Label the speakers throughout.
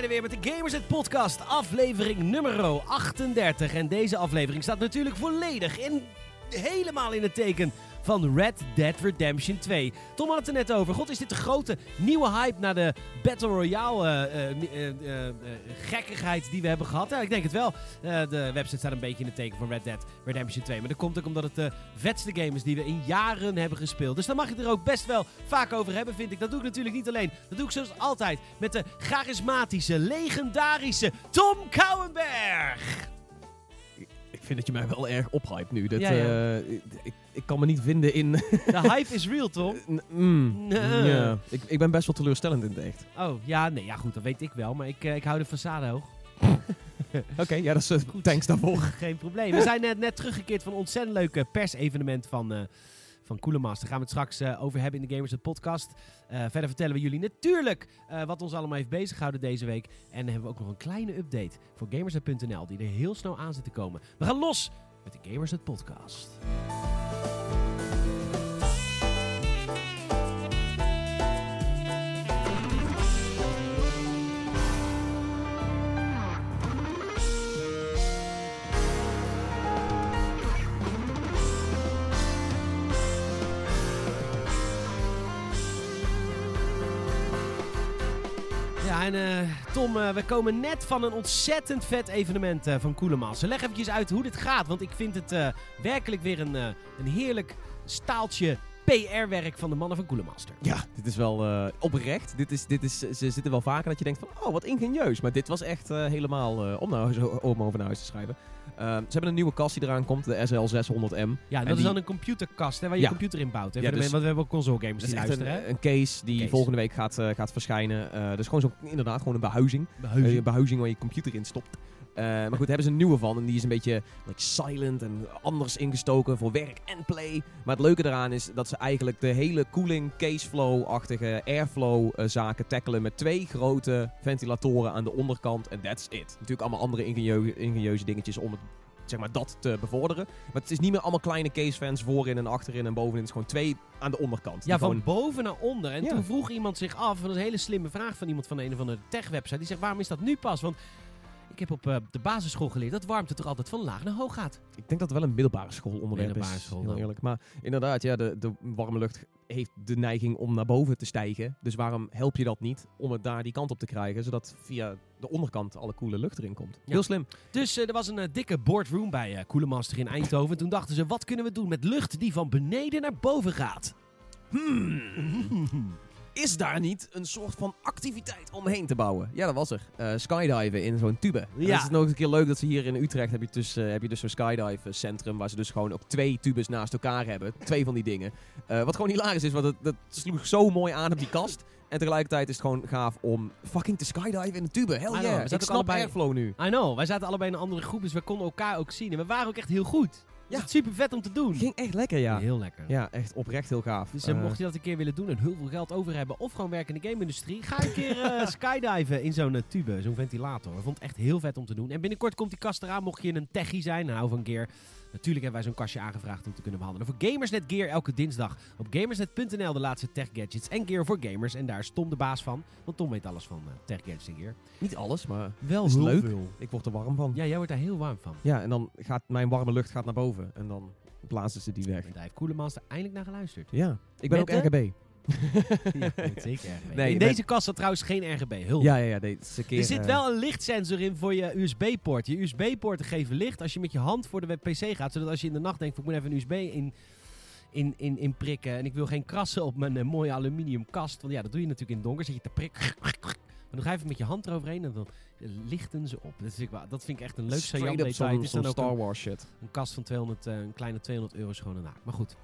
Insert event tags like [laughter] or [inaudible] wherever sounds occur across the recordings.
Speaker 1: zijn er weer met de Gamersnet Podcast, aflevering nummer 38. En deze aflevering staat natuurlijk volledig in, helemaal in het teken van Red Dead Redemption 2. Tom had het er net over. God, is dit de grote nieuwe hype naar de Battle Royale eh, eh, eh, gekkigheid die we hebben gehad? Ja, ik denk het wel. De website staat een beetje in het teken van Red Dead Redemption 2. Maar dat komt ook omdat het de vetste game is die we in jaren hebben gespeeld. Dus daar mag je er ook best wel vaak over hebben, vind ik. Dat doe ik natuurlijk niet alleen. Dat doe ik zoals altijd met de charismatische, legendarische Tom Kouwenberg.
Speaker 2: Ik vind dat je mij wel erg ophypt nu. Dat,
Speaker 1: Ja, ja.
Speaker 2: ik, ik kan me niet vinden in...
Speaker 1: De hype is real, Tom. [laughs]
Speaker 2: Mm,
Speaker 1: Nee.
Speaker 2: ja. ik, ik ben best wel teleurstellend in het echt.
Speaker 1: Oh, ja, nee, ja goed, dat weet ik wel. Maar ik, eh, ik hou de façade hoog. [laughs]
Speaker 2: Oké, ja, dat is eh, thanks daarvoor. [laughs]
Speaker 1: Geen probleem. We zijn net, net teruggekeerd van een ontzettend leuke persevenement van, eh van. Daar gaan we het straks eh, over hebben in de Gamers podcast. Eh, verder vertellen we jullie natuurlijk eh, wat ons allemaal heeft bezighouden deze week. En dan hebben we ook nog een kleine update voor Gamersnet.nl die er heel snel aan zit te komen. We gaan los met de Gamers het podcast. En eh, Tom, eh, we komen net van een ontzettend vet evenement eh, van Coolemaster. Leg eventjes uit hoe dit gaat, want ik vind het werkelijk weer een, een heerlijk staaltje PR-werk van de mannen van Coolemaster.
Speaker 2: Ja, dit is wel oprecht. Dit is, dit is, ze zitten wel vaker dat je denkt van, oh, wat ingenieus. Maar dit was echt helemaal om, naar huis, om over naar huis te schrijven. Eh, ze hebben een nieuwe kast die eraan komt, de SL600M.
Speaker 1: Ja, dat
Speaker 2: En
Speaker 1: is
Speaker 2: die-
Speaker 1: dan een computerkast hè, waar je
Speaker 2: Ja.
Speaker 1: computer in bouwt. Hè,
Speaker 2: Ja,
Speaker 1: voor de
Speaker 2: dus-
Speaker 1: want we hebben ook console gamers
Speaker 2: Dat is
Speaker 1: die
Speaker 2: een,
Speaker 1: luisteren. hè?
Speaker 2: een case die
Speaker 1: Case.
Speaker 2: volgende week gaat, eh, gaat verschijnen. Eh dus gewoon zo, inderdaad, gewoon een behuizing. Eh, een behuizing waar je computer in stopt. Eh, maar goed, daar hebben ze een nieuwe van. En die is een beetje like, silent en anders ingestoken voor werk en play. Maar het leuke daaraan is dat ze eigenlijk de hele cooling, caseflow-achtige airflow eh, zaken tackelen. Met twee grote ventilatoren aan de onderkant. En that's it. Natuurlijk allemaal andere ingenieu- ingenieuze dingetjes om het, zeg maar, dat te bevorderen. Maar het is niet meer allemaal kleine casefans voorin en achterin en bovenin. Het is gewoon twee aan de onderkant.
Speaker 1: Ja, van
Speaker 2: gewoon-
Speaker 1: boven naar onder. En
Speaker 2: Ja.
Speaker 1: toen vroeg iemand zich af, en dat is een hele slimme vraag van iemand van een of andere tech-website. Die zegt, waarom is dat nu pas? Want ik heb op eh, de basisschool geleerd dat warmte toch altijd van laag naar hoog gaat.
Speaker 2: Ik denk dat het wel een middelbare schoolonderwerp
Speaker 1: Middelbare
Speaker 2: is.
Speaker 1: school
Speaker 2: heel eerlijk. Maar inderdaad, ja, de, de warme lucht heeft de neiging om naar boven te stijgen. Dus waarom help je dat niet om het daar die kant op te krijgen, zodat via de onderkant alle koele lucht erin komt?
Speaker 1: Ja.
Speaker 2: Heel slim.
Speaker 1: Dus eh, er was een eh, dikke boardroom bij eh Coolemaster in Eindhoven. Toen dachten ze, wat kunnen we doen met lucht die van beneden naar boven gaat?
Speaker 2: Hmm. [laughs] Is daar niet een soort van activiteit omheen te bouwen? Ja, dat was er. Eh, skydiven in zo'n tube. En
Speaker 1: Ja.
Speaker 2: dan is nog eens een keer leuk dat ze hier in Utrecht heb je dus, eh, heb je dus zo'n skydive centrum waar ze dus gewoon ook twee tubes naast elkaar hebben. Twee van die dingen. Eh, wat gewoon hilarisch is, want het, dat sloeg zo mooi aan op die kast. En tegelijkertijd is het gewoon gaaf om fucking te skydiven in de tube. Hell
Speaker 1: know, we
Speaker 2: yeah.
Speaker 1: zaten
Speaker 2: Ik snap
Speaker 1: allebei-
Speaker 2: airflow nu.
Speaker 1: I know, wij zaten allebei in een andere groep, dus we konden elkaar ook zien. En we waren ook echt heel goed.
Speaker 2: Ja.
Speaker 1: Super vet om te doen.
Speaker 2: Ging echt lekker, ja.
Speaker 1: Heel lekker.
Speaker 2: Ja, echt oprecht heel gaaf.
Speaker 1: Dus eh,
Speaker 2: Eh,
Speaker 1: mocht je dat een keer willen doen en heel veel geld over hebben of gewoon werken in de game-industrie, ga een keer eh, [laughs] skydiven in zo'n tube, zo'n ventilator. Ik vond het echt heel vet om te doen. En binnenkort komt die kast eraan, mocht je een techie zijn, nou van gear. Natuurlijk hebben wij zo'n kastje aangevraagd om te kunnen behandelen. Voor Gamersnet Gear elke dinsdag op gamersnet.nl de laatste tech gadgets en gear voor gamers. En daar is Tom de baas van, want Tom weet alles van eh, tech gadgets en gear.
Speaker 2: Niet alles, maar
Speaker 1: Wel
Speaker 2: Is leuk?
Speaker 1: veel.
Speaker 2: ik word er warm van.
Speaker 1: Ja, jij wordt daar heel warm van.
Speaker 2: Ja, en dan gaat mijn warme lucht gaat naar boven. En dan blazen ze die weg.
Speaker 1: En daar heeft Koelemaster eindelijk naar geluisterd.
Speaker 2: Ja, ik ben
Speaker 1: Met
Speaker 2: ook
Speaker 1: de-
Speaker 2: RGB. [laughs]
Speaker 1: Ja, [laughs] weet zeker RGB.
Speaker 2: Nee,
Speaker 1: in deze kast zat trouwens geen RGB. Heel
Speaker 2: Ja, ja, ja. Een keer,
Speaker 1: Er zit
Speaker 2: eh,
Speaker 1: wel een lichtsensor in voor je USB-poort. Je USB-poorten geven licht als je met je hand voor de PC gaat. Zodat als je in de nacht denkt, ik moet even een USB in, in, in, in prikken. En ik wil geen krassen op mijn eh, mooie aluminium kast. Want ja, dat doe je natuurlijk in het donker. Zit je te prikken. [laughs] Maar dan ga je even met je hand eroverheen en dan lichten ze op. Dat vind ik, dat vind ik echt een leuk saillant detail. Het is dan ook
Speaker 2: Star
Speaker 1: een,
Speaker 2: Wars shit.
Speaker 1: een kast van 200, eh, een kleine 200 euro een naak. Maar goed.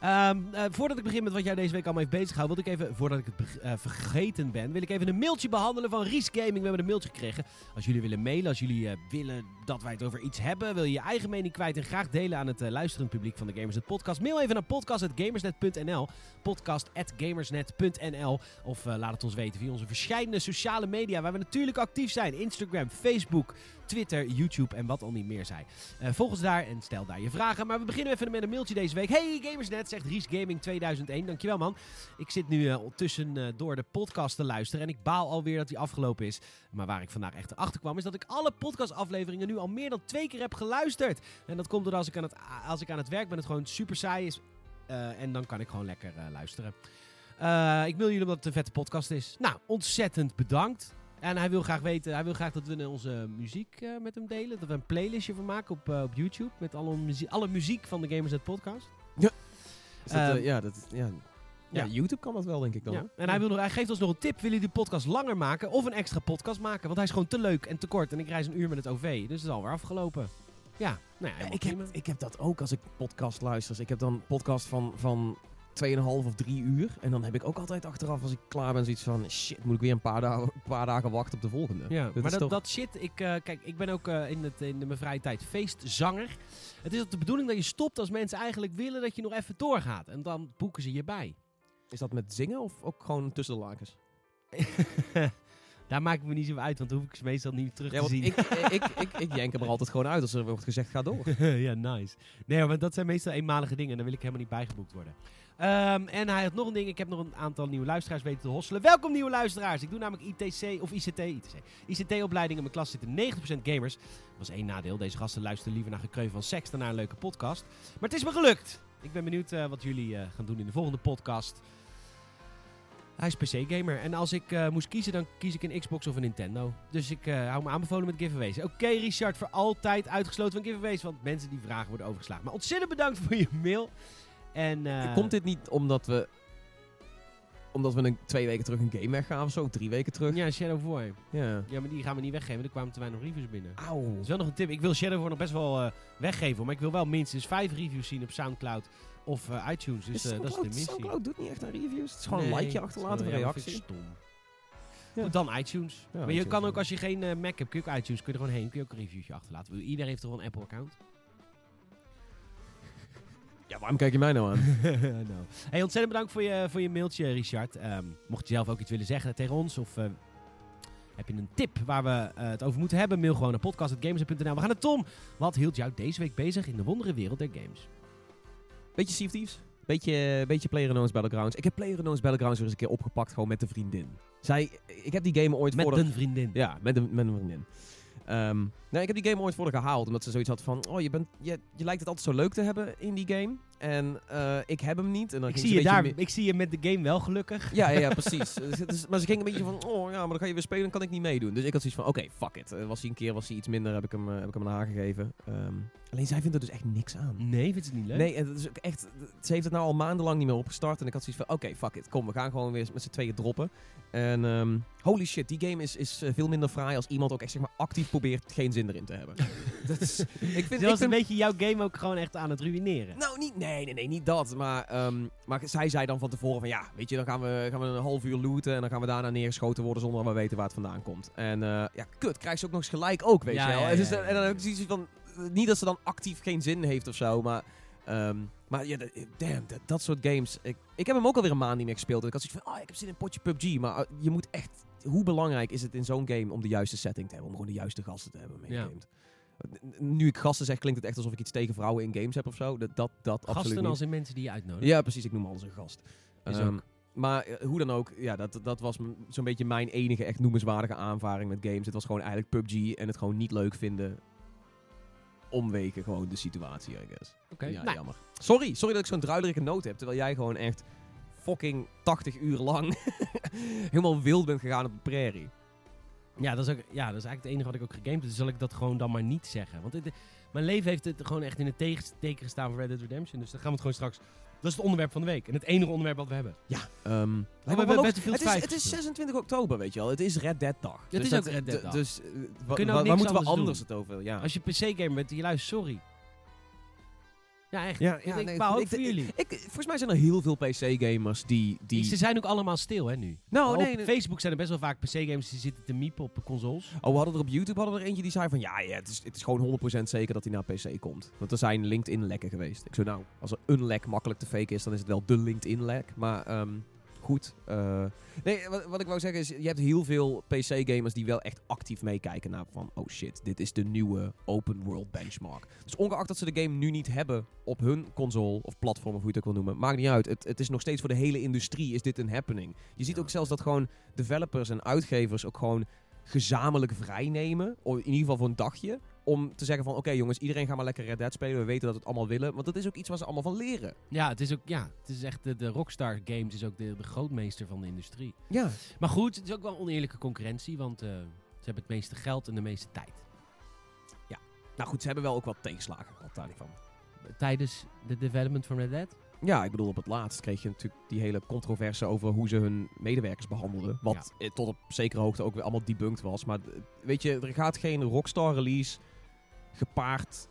Speaker 1: Ehm, eh, voordat ik begin met wat jij deze week allemaal heeft bezig wil ik even, voordat ik het eh, vergeten ben, wil ik even een mailtje behandelen van Ries Gaming. We hebben een mailtje gekregen. Als jullie willen mailen, als jullie eh, willen dat wij het over iets hebben, wil je je eigen mening kwijt en graag delen aan het luisterend publiek van de Gamersnet podcast. Mail even naar podcast.gamersnet.nl podcast.gamersnet.nl of laat het ons weten via onze verschillende sociale media waar we natuurlijk actief zijn. Instagram, Facebook, Twitter, YouTube en wat al niet meer zij. Eh, volg ons daar en stel daar je vragen. Maar we beginnen even met een mailtje deze week. Hey Gamersnet, zegt Ries Gaming 2001. Dankjewel man. Ik zit nu uh, uh, door de podcast te luisteren en ik baal alweer dat die afgelopen is. Maar waar ik vandaag echt achter kwam is dat ik alle podcastafleveringen nu al meer dan twee keer heb geluisterd. En dat komt doordat als ik aan het, als ik aan het werk ben het gewoon super saai is. Uh, en dan kan ik gewoon lekker uh, luisteren. Uh, ik wil jullie omdat het een vette podcast is. Nou, ontzettend bedankt. En hij wil graag weten, hij wil graag dat we onze muziek met hem delen. Dat we een playlistje van maken op, op YouTube. Met alle muziek, alle muziek van de Gamersnet podcast.
Speaker 2: Ja. Dat, ja, dat, ja. Ja, YouTube kan dat wel, denk ik dan. Ja.
Speaker 1: En hij, wil nog, hij geeft ons nog een tip. Willen jullie de podcast langer maken of een extra podcast maken? Want hij is gewoon te leuk en te kort. En ik reis een uur met het OV. Dus het is alweer afgelopen. Ja, nou ja,
Speaker 2: ik, heb, ik heb dat ook als ik podcast luister. Ik heb dan podcast van, van 2,5 of 3 uur. En dan heb ik ook altijd achteraf, als ik klaar ben, zoiets van... Shit, moet ik weer een paar, dagen, een paar dagen wachten op de volgende.
Speaker 1: Ja, maar dat, dat shit... Ik, uh, kijk, ik ben ook uh, in, het, in de, mijn vrije tijd feestzanger. Het is ook de bedoeling dat je stopt als mensen eigenlijk willen dat je nog even doorgaat. En dan boeken ze je bij.
Speaker 2: Is dat met zingen of ook gewoon tussen de lakens? [laughs]
Speaker 1: Daar maak ik me niet zo uit, want dan hoef ik ze meestal niet terug
Speaker 2: ja,
Speaker 1: te zien.
Speaker 2: Ik, ik, ik, ik, jenk hem er altijd gewoon uit als er wordt gezegd, ga door. [laughs]
Speaker 1: ja, nice. Nee, maar dat zijn meestal eenmalige dingen en dan wil ik helemaal niet bijgeboekt worden. Um, en hij had nog een ding. Ik heb nog een aantal nieuwe luisteraars weten te hosselen. Welkom nieuwe luisteraars. Ik doe namelijk ITC of ICT. ICT-opleiding. In mijn klas zitten 90% gamers. Dat was één nadeel. Deze gasten luisteren liever naar gekreun van seks dan naar een leuke podcast. Maar het is me gelukt. Ik ben benieuwd uh, wat jullie uh, gaan doen in de volgende podcast. Hij is PC-gamer. En als ik uh, moest kiezen, dan kies ik een Xbox of een Nintendo. Dus ik hou me aanbevolen met giveaways. Oké, Richard, voor altijd uitgesloten van giveaways. Want mensen die vragen worden overgeslagen. Maar ontzettend bedankt voor je mail. En, uh,
Speaker 2: Komt dit niet omdat we... Omdat we een, twee weken terug een game weggaven of zo? Drie weken terug?
Speaker 1: Ja, Shadow 4. Ja. ja, maar die gaan we niet weggeven. Er kwamen te weinig reviews binnen. Auw. Dat is wel nog een tip. Ik wil Shadow 4 nog best wel weggeven. Maar ik wil wel minstens vijf reviews zien op Soundcloud of uh, iTunes. Dus uh, dat is de missie.
Speaker 2: Soundcloud doet niet echt aan reviews. Het is gewoon nee, een likeje achterlaten, een reactie.
Speaker 1: stom. Ja. dan iTunes. Ja, maar je kan ook, als je geen Mac hebt, kun je ook iTunes, kun je er gewoon heen, kun je ook een reviewtje achterlaten. Iedereen heeft toch een Apple-account?
Speaker 2: Ja, waarom kijk je mij nou aan? [laughs]
Speaker 1: no. Hey, ontzettend bedankt voor je, voor je mailtje, Richard. Um, mocht je zelf ook iets willen zeggen tegen ons, of uh, heb je een tip waar we uh, het over moeten hebben, mail gewoon naar podcast.gamers.nl. We gaan naar Tom. Wat hield jou deze week bezig in de wondere wereld der games?
Speaker 2: Beetje Sea of Thieves. Beetje, beetje PlayerUnknown's Battlegrounds. Ik heb PlayerUnknown's Battlegrounds weer eens een keer opgepakt, gewoon met de vriendin. Zij, ik heb die game ooit
Speaker 1: met
Speaker 2: voor...
Speaker 1: Met een vriendin?
Speaker 2: Ja, met een, met een vriendin. Um, nou, ik heb die game ooit voor gehaald, omdat ze zoiets had van... Oh, je, bent, je, je lijkt het altijd zo leuk te hebben in die game. En uh, ik heb hem niet. En dan
Speaker 1: ik, zie je daar, ik zie je met de game wel gelukkig.
Speaker 2: Ja, ja, ja [laughs] precies. dus, maar ze ging een beetje van... Oh ja, maar dan ga je weer spelen, dan kan ik niet meedoen. Dus ik had zoiets van... Oké, okay, fuck it. Uh, was hij een keer was hij iets minder, heb ik hem, uh, heb ik hem aan haar gegeven. Um, alleen zij vindt er dus echt niks aan.
Speaker 1: Nee, vindt ze het niet leuk?
Speaker 2: Nee, en is ook echt... Ze heeft het nou al maandenlang niet meer opgestart. En ik had zoiets van... Oké, okay, fuck it. Kom, we gaan gewoon weer met z'n tweeën droppen. En um, holy shit, die game is, is veel minder fraai als iemand ook echt zeg maar actief probeert geen zin erin te hebben. [laughs]
Speaker 1: dat is, ik vind, dat is een beetje jouw game ook gewoon echt aan het ruïneren.
Speaker 2: Nou, niet, nee, nee, nee, niet dat. Maar, um, maar zij zei dan van tevoren van ja, weet je, dan gaan we, gaan we een half uur looten en dan gaan we daarna neergeschoten worden zonder dat we weten waar het vandaan komt. En uh, ja, kut, krijgt ze ook nog eens gelijk ook, weet
Speaker 1: ja,
Speaker 2: je wel.
Speaker 1: Ja, ja,
Speaker 2: dus, en dan heb ik zoiets van, niet dat ze dan actief geen zin heeft of zo, maar... Um, maar ja, damn, dat, dat soort games. Ik, ik heb hem ook alweer een maand niet meer gespeeld. En ik had zoiets van, oh, ik heb zin in een potje PUBG. Maar uh, je moet echt... Hoe belangrijk is het in zo'n game om de juiste setting te hebben? Om gewoon de juiste gasten te hebben meegamed? Ja. Nu ik gasten zeg, klinkt het echt alsof ik iets tegen vrouwen in games heb of zo. Dat, dat, dat
Speaker 1: gasten
Speaker 2: absoluut
Speaker 1: als in mensen die je uitnodigt?
Speaker 2: Ja, precies. Ik noem alles een gast. Um, maar uh, hoe dan ook, ja, dat, dat was zo'n beetje mijn enige echt noemenswaardige aanvaring met games. Het was gewoon eigenlijk PUBG en het gewoon niet leuk vinden omweken gewoon de situatie, I guess.
Speaker 1: Oké, okay,
Speaker 2: ja,
Speaker 1: nou.
Speaker 2: jammer. Sorry, sorry dat ik zo'n druilerige noot heb, terwijl jij gewoon echt fucking 80 uur lang [laughs] helemaal wild bent gegaan op de prairie.
Speaker 1: Ja dat, is ook, ja, dat is eigenlijk het enige wat ik ook gegamed heb. Dus zal ik dat gewoon dan maar niet zeggen. Want het, mijn leven heeft het gewoon echt in het teken gestaan van Red Dead Redemption. Dus dan gaan we het gewoon straks... Dat is het onderwerp van de week. En het enige onderwerp wat we hebben.
Speaker 2: Ja. Um,
Speaker 1: we hebben
Speaker 2: ook, het, is, het is 26 oktober, weet je wel. Het is Red Dead dag.
Speaker 1: Het
Speaker 2: dus
Speaker 1: is ook Red Dead dag.
Speaker 2: Dus uh, waar moeten we anders doen? het over? Ja.
Speaker 1: Als je PC-gamer bent, je luistert, sorry. Ja, echt.
Speaker 2: Ja, ja,
Speaker 1: ik
Speaker 2: nee,
Speaker 1: ook voor jullie.
Speaker 2: Ik, volgens mij zijn er heel veel PC-gamers die, die...
Speaker 1: Ze zijn ook allemaal stil, hè, nu.
Speaker 2: Nou,
Speaker 1: op
Speaker 2: nee, nee.
Speaker 1: Facebook zijn er best wel vaak PC-gamers die zitten te miepen op consoles.
Speaker 2: Oh, we hadden er op YouTube hadden er eentje die zei van... Ja, ja het, is, het is gewoon 100% zeker dat hij naar PC komt. Want er zijn LinkedIn-lekken geweest. Ik zo, nou, als er een lek makkelijk te faken is, dan is het wel de LinkedIn-lek. Maar... Um, goed. Uh, nee, wat, wat, ik wou zeggen is, je hebt heel veel PC-gamers die wel echt actief meekijken naar van, oh shit, dit is de nieuwe open world benchmark. Dus ongeacht dat ze de game nu niet hebben op hun console of platform, of hoe je het ook wil noemen, maakt niet uit. Het, het is nog steeds voor de hele industrie is dit een happening. Je ziet ook zelfs dat gewoon developers en uitgevers ook gewoon gezamenlijk vrijnemen, in ieder geval voor een dagje, om te zeggen van oké jongens, iedereen gaat maar lekker Red Dead spelen. We weten dat we het allemaal willen. Want dat is ook iets waar ze allemaal van leren.
Speaker 1: Ja, het is ook ja, het is echt de, de Rockstar Games is ook de, de, grootmeester van de industrie.
Speaker 2: Ja.
Speaker 1: Maar goed, het is ook wel oneerlijke concurrentie, want uh, ze hebben het meeste geld en de meeste tijd.
Speaker 2: Ja. Nou goed, ze hebben wel ook wat tegenslagen gehad daarvan.
Speaker 1: Tijdens de development van Red Dead?
Speaker 2: Ja, ik bedoel, op het laatst kreeg je natuurlijk die hele controverse over hoe ze hun medewerkers behandelden. Wat tot op zekere hoogte ook weer allemaal debunked was. Maar weet je, er gaat geen Rockstar release gepaard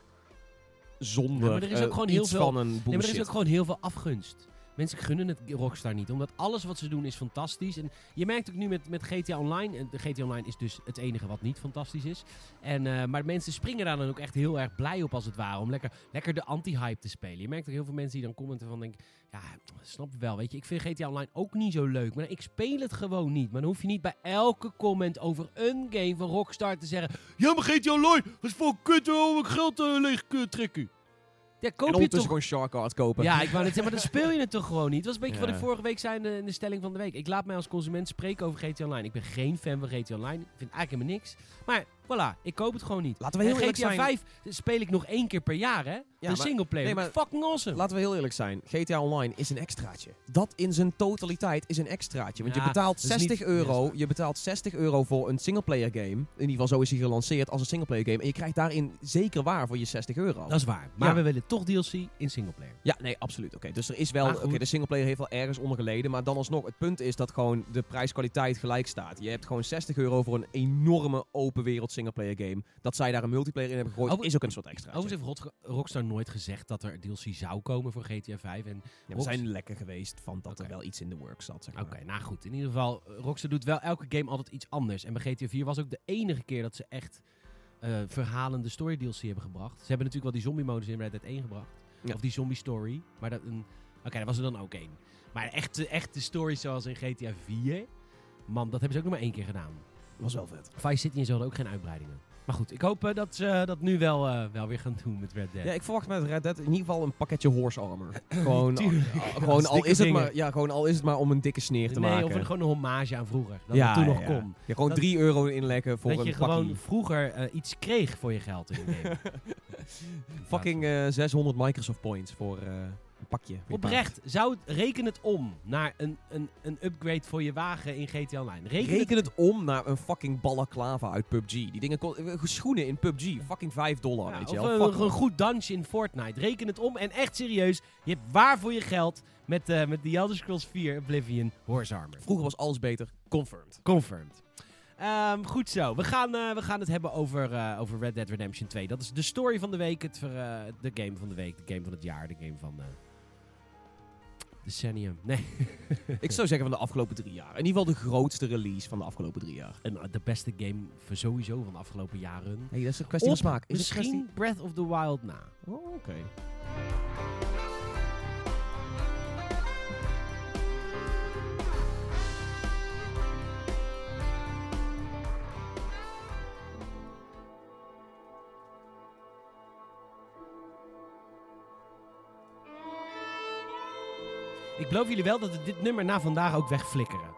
Speaker 2: zonder ja, maar er is ook uh, gewoon heel veel, van een bullshit. Nee,
Speaker 1: maar er is ook gewoon heel veel afgunst. Mensen gunnen het Rockstar niet, omdat alles wat ze doen is fantastisch. En je merkt ook nu met, met GTA Online, en GTA Online is dus het enige wat niet fantastisch is. En, uh, maar mensen springen daar dan ook echt heel erg blij op als het ware, om lekker, lekker de anti-hype te spelen. Je merkt ook heel veel mensen die dan commenten van denken, ja, snap wel, weet je, ik vind GTA Online ook niet zo leuk, maar ik speel het gewoon niet. Maar dan hoef je niet bij elke comment over een game van Rockstar te zeggen, ja maar GTA Online, is voor kut om ik geld uh, leeg trekken.
Speaker 2: Ja, koop en je toch... gewoon Shark kopen.
Speaker 1: Ja, ik wou net [laughs] zeggen, maar dan speel je het toch gewoon niet. Dat was een beetje wat ik vorige week zei in de, in de, stelling van de week. Ik laat mij als consument spreken over GTA Online. Ik ben geen fan van GTA Online. Ik vind eigenlijk helemaal niks. Maar Voilà, ik koop het gewoon niet.
Speaker 2: Laten we heel
Speaker 1: en
Speaker 2: GTA
Speaker 1: 5 speel ik nog één keer per jaar, hè? Ja, de singleplayer. Nee, maar fucking awesome.
Speaker 2: Laten we heel eerlijk zijn. GTA Online is een extraatje. Dat in zijn totaliteit is een extraatje. Want je betaalt 60 euro. Je betaalt 60 euro voor een singleplayer game. In ieder geval zo is hij gelanceerd als een singleplayer game. En je krijgt daarin zeker waar voor je 60 euro.
Speaker 1: Dat is waar. Maar we willen toch DLC in singleplayer.
Speaker 2: Ja, nee, absoluut. Oké, dus er is wel... Oké, de singleplayer heeft wel ergens onder geleden. Maar dan alsnog, het punt is dat gewoon de prijs-kwaliteit gelijk staat. Je hebt gewoon 60 euro voor een enorme open wereld singleplayer game dat zij daar een multiplayer in hebben gegooid, is ook een soort extra.
Speaker 1: Overigens heeft Rockstar nooit gezegd dat er DLC zou komen voor GTA 5. En
Speaker 2: we zijn lekker geweest van dat er wel iets in de works zat. Zeg
Speaker 1: Oké, nou goed. In ieder geval, Rockstar doet wel elke game altijd iets anders. En bij GTA 4 was ook de enige keer dat ze echt uh, verhalende story DLC hebben gebracht. Ze hebben natuurlijk wel die zombie modus in Red Dead 1 gebracht. Of die zombie story. Maar dat een... Oké, dat was er dan ook één. Maar echt, echt de story zoals in GTA 4... Man, dat hebben ze ook nog maar één keer gedaan.
Speaker 2: Was wel vet.
Speaker 1: Vice City en zo ook geen uitbreidingen. Maar goed, ik hoop uh, dat ze dat nu wel, uh, wel weer gaan doen met Red Dead.
Speaker 2: Ja, ik verwacht met Red Dead in ieder geval een pakketje horse armor. [laughs] gewoon, al, gewoon, al is het maar, ja, gewoon al is het maar om een dikke sneer te
Speaker 1: nee,
Speaker 2: maken.
Speaker 1: Nee, of gewoon een hommage aan vroeger. Dat ja, het toen nog kon.
Speaker 2: Ja, gewoon 3 euro inleggen voor een pakje.
Speaker 1: Dat je gewoon vroeger iets kreeg voor je geld in de game. [laughs]
Speaker 2: Fucking 600 Microsoft points voor pakje.
Speaker 1: Oprecht, zou het, reken het om naar een, een, een upgrade voor je wagen in GTA Online.
Speaker 2: Reken, het, om naar een fucking balaclava uit PUBG. Die dingen, eh, schoenen in PUBG, fucking 5 dollar, weet je wel.
Speaker 1: Of een, goed dansje in Fortnite. Reken het om en echt serieus, je hebt waar voor je geld met, uh, met The Elder Scrolls 4 Oblivion Horse Armor.
Speaker 2: Vroeger was alles beter. Confirmed.
Speaker 1: Confirmed. Um, goed zo. We gaan, uh, we gaan het hebben over, uh, over Red Dead Redemption 2. Dat is de story van de week. Het, uh, de game van de week. De game van het jaar. De game van decennium. Nee. [laughs]
Speaker 2: ik zou zeggen van de afgelopen drie jaar. In ieder geval de grootste release van de afgelopen drie jaar.
Speaker 1: En uh, de beste game voor sowieso van de afgelopen jaren.
Speaker 2: Nee, dat is een kwestie van smaak.
Speaker 1: Is misschien
Speaker 2: kwestie...
Speaker 1: Breath of the Wild na.
Speaker 2: Oh, oké.
Speaker 1: Ik beloof jullie wel dat we dit nummer na vandaag ook wegflikkeren.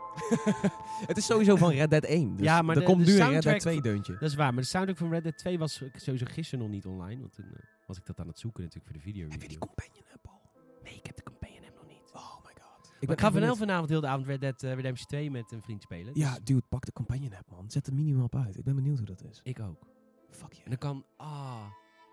Speaker 1: [laughs]
Speaker 2: het is sowieso van Red Dead 1. Dus ja, maar er komt nu een Red Dead 2 deuntje.
Speaker 1: Dat is waar, maar de soundtrack van Red Dead 2 was sowieso gisteren nog niet online. Want toen uh, was ik dat aan het zoeken natuurlijk voor de video.
Speaker 2: Heb je die companion app al?
Speaker 1: Nee, ik heb de companion app nog niet.
Speaker 2: Oh my god.
Speaker 1: Ik, ik ga vanavond, vanavond heel de avond Red Dead uh, Redemption 2 met een vriend spelen.
Speaker 2: Ja, dus- dude, pak de companion app man. Zet de minimap uit. Ik ben benieuwd hoe dat is.
Speaker 1: Ik ook.
Speaker 2: Fuck je.
Speaker 1: En dan kan... Ah...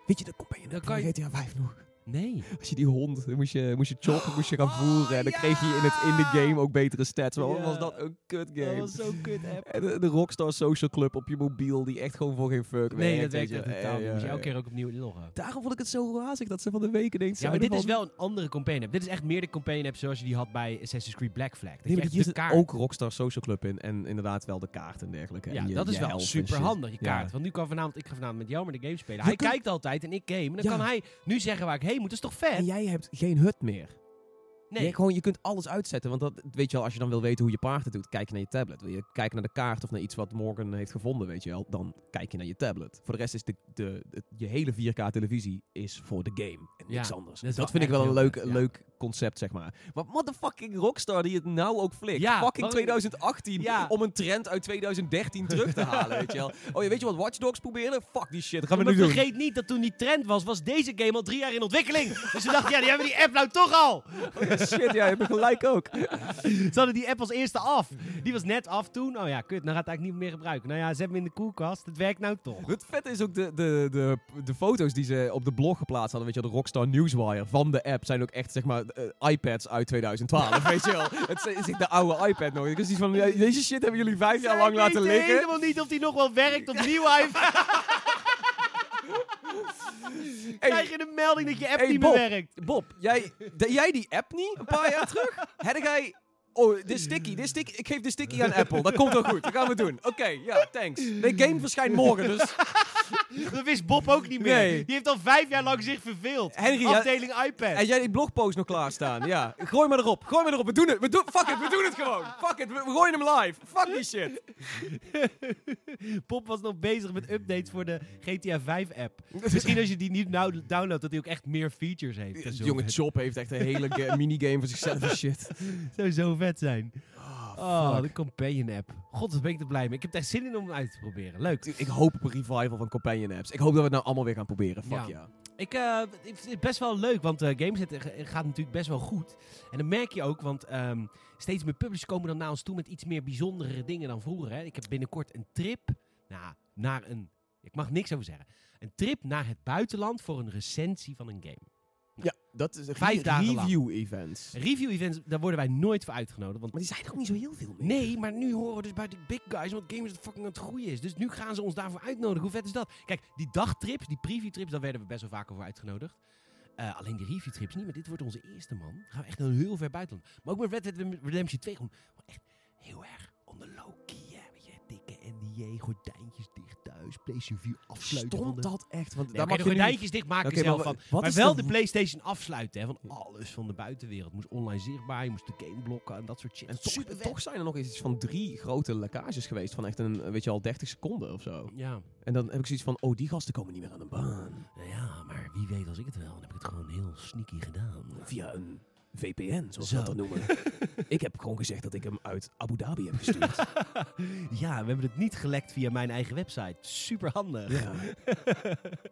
Speaker 2: Weet je de companion app van GTA 5 nog?
Speaker 1: Nee.
Speaker 2: Als je die hond, dan moest je, moest je choppen, moest je gaan oh, voeren. En dan kreeg je in, het, in de game ook betere stats. Was dat een kut game?
Speaker 1: Dat was zo'n kut app.
Speaker 2: En de, Rockstar Social Club op je mobiel, die echt gewoon voor geen fuck
Speaker 1: Nee, dat werkt echt Moet je elke keer ook opnieuw loggen.
Speaker 2: Daarom vond ik het zo razig dat ze van de weken denkt.
Speaker 1: Ja, maar dit is wel een andere campaign app. Dit is echt meer de campaign app zoals je die had bij Assassin's Creed Black Flag. Dat
Speaker 2: nee, maar hier zit ook Rockstar Social Club in. En inderdaad wel de kaart en dergelijke.
Speaker 1: Ja, dat is wel super handig, je kaart. Want nu kan vanavond, ik ga vanavond met jou maar de game spelen. Hij kijkt altijd en ik game. En dan kan hij nu zeggen waar ik heen moet. Dat is toch vet?
Speaker 2: jij hebt geen hut meer.
Speaker 1: Nee.
Speaker 2: Je, gewoon, je kunt alles uitzetten. Want dat weet je wel, als je dan wil weten hoe je paard het doet, kijk je naar je tablet. Wil je kijken naar de kaart of naar iets wat Morgan heeft gevonden, weet je wel, dan kijk je naar je tablet. Voor de rest is de, de, de- je hele 4K televisie is voor de game en niks
Speaker 1: Ja,
Speaker 2: anders.
Speaker 1: dat
Speaker 2: Dat, vind ik wel een leuk, leuk concept, zeg maar. Maar motherfucking Rockstar die het nou ook flikt.
Speaker 1: Ja,
Speaker 2: fucking
Speaker 1: waarom-
Speaker 2: 2018
Speaker 1: Ja.
Speaker 2: om een trend uit 2013 terug te halen, weet je wel. [laughs] Oh, je weet je wat Watch Dogs probeerde? Fuck die shit, gaan we nu doen.
Speaker 1: vergeet niet dat toen die trend was, was deze game al drie jaar in ontwikkeling. dus ze dachten, ja, die hebben die app nou toch al.
Speaker 2: Oh, ja, shit, ja, je hebt gelijk ook.
Speaker 1: Ze hadden die app als eerste af. Die was net af toen. Oh ja, kut, nou gaat het eigenlijk niet meer gebruiken. Nou ja, ze hebben hem in de koelkast. Het werkt nou toch.
Speaker 2: Het vette is ook de, de, de, de foto's die ze op de blog geplaatst hadden. Weet je de Rockstar Newswire van de app zijn ook echt, zeg maar, eh, iPads uit 2012. [laughs] weet je wel. Het is is de oude iPad nog. Dus die van, deze shit hebben jullie vijf jaar lang laten liggen.
Speaker 1: helemaal niet of die nog wel werkt op nieuwe iPhone. [laughs] Krijg je een melding dat je app
Speaker 2: Hey,
Speaker 1: niet
Speaker 2: Bob.
Speaker 1: meer werkt.
Speaker 2: Bob, jij, de- jij die app niet, een paar jaar terug? Had jij... Oh, de sticky, de sticky. Ik geef de sticky aan Apple. Dat komt wel goed. Dat gaan we doen. Oké, ja, thanks. De game verschijnt morgen, dus... [laughs]
Speaker 1: Dat wist Bob ook niet meer.
Speaker 2: Nee.
Speaker 1: Die heeft al vijf jaar lang zich verveeld.
Speaker 2: Henry, ja-
Speaker 1: Afdeling iPad.
Speaker 2: En jij die blogpost nog klaarstaan? Ja. Gooi maar erop. Gooi maar erop. We doen het. We doen, fuck it. We doen het gewoon. Fuck it. We, we gooien hem live. Fuck die shit. [laughs]
Speaker 1: Bob was nog bezig met updates voor de GTA 5 app. Misschien als je die niet nou downloadt, dat hij ook echt meer features heeft. zo.
Speaker 2: Jonge Chop heeft echt een hele ga- [laughs] minigame voor zichzelf en shit.
Speaker 1: zou zo vet zijn. Oh,
Speaker 2: fuck.
Speaker 1: de Companion app. God, wat ben ik er blij mee. Ik heb daar zin in om hem uit te proberen. Leuk.
Speaker 2: Ik hoop op een revival van companion apps. Ik hoop dat we het nou allemaal weer gaan proberen. Fuck
Speaker 1: Ja.
Speaker 2: ja.
Speaker 1: Ik eh, ik vind het best wel leuk, want eh Gameset eh, gaat natuurlijk best wel goed. En dat merk je ook, want ehm, steeds meer publishers komen dan naar ons toe met iets meer bijzondere dingen dan vroeger. Hè. Ik heb binnenkort een trip nou, naar een... Ik mag niks over zeggen. Een trip naar het buitenland voor een recensie van een game.
Speaker 2: Dat is een
Speaker 1: Vijf dagen lang.
Speaker 2: review events.
Speaker 1: Review-events, daar worden wij nooit voor uitgenodigd. Want
Speaker 2: Maar die zijn er ook niet zo heel veel meer.
Speaker 1: Nee, maar nu horen we dus bij de big guys wat gamers het fucking aan het groeien is. Dus nu gaan ze ons daarvoor uitnodigen. Hoe vet is dat? Kijk, die dagtrips, die preview-trips, daar werden we best wel vaker voor uitgenodigd. Eh, alleen die review-trips niet, maar dit wordt onze eerste, man. Dan gaan we echt heel ver buitenland. Maar ook met Red Dead Redemption 2 gewoon, echt heel erg on the low-key, hè. Weet je, NDA, gordijntjes dicht thuis, PlayStation 4 afsluiten. van
Speaker 2: Stond
Speaker 1: de...
Speaker 2: dat echt? Want
Speaker 1: Nee,
Speaker 2: daar
Speaker 1: maar
Speaker 2: mag je nu...
Speaker 1: gordijntjes dicht maken
Speaker 2: Oké,
Speaker 1: zelf
Speaker 2: maar
Speaker 1: van.
Speaker 2: wat
Speaker 1: maar wel
Speaker 2: de-
Speaker 1: de PlayStation afsluiten, hè, van alles van de buitenwereld. Moest online zichtbaar, je moest de game blokken en dat soort shit.
Speaker 2: En toch, zijn er nog eens iets van drie grote lekkages geweest van echt een, weet je al, 30 seconden of zo.
Speaker 1: Ja.
Speaker 2: En dan heb ik zoiets van, oh, die gasten komen niet meer aan de baan.
Speaker 1: Nou ja, maar wie weet als ik het wel, dan heb ik het gewoon heel sneaky gedaan.
Speaker 2: Via een VPN, zoals
Speaker 1: Zo.
Speaker 2: we dat dan noemen. [laughs] ik heb gewoon gezegd dat ik hem uit Abu Dhabi heb gestuurd. [laughs]
Speaker 1: Ja, we hebben het niet gelekt via mijn eigen website. Super handig.
Speaker 2: ja.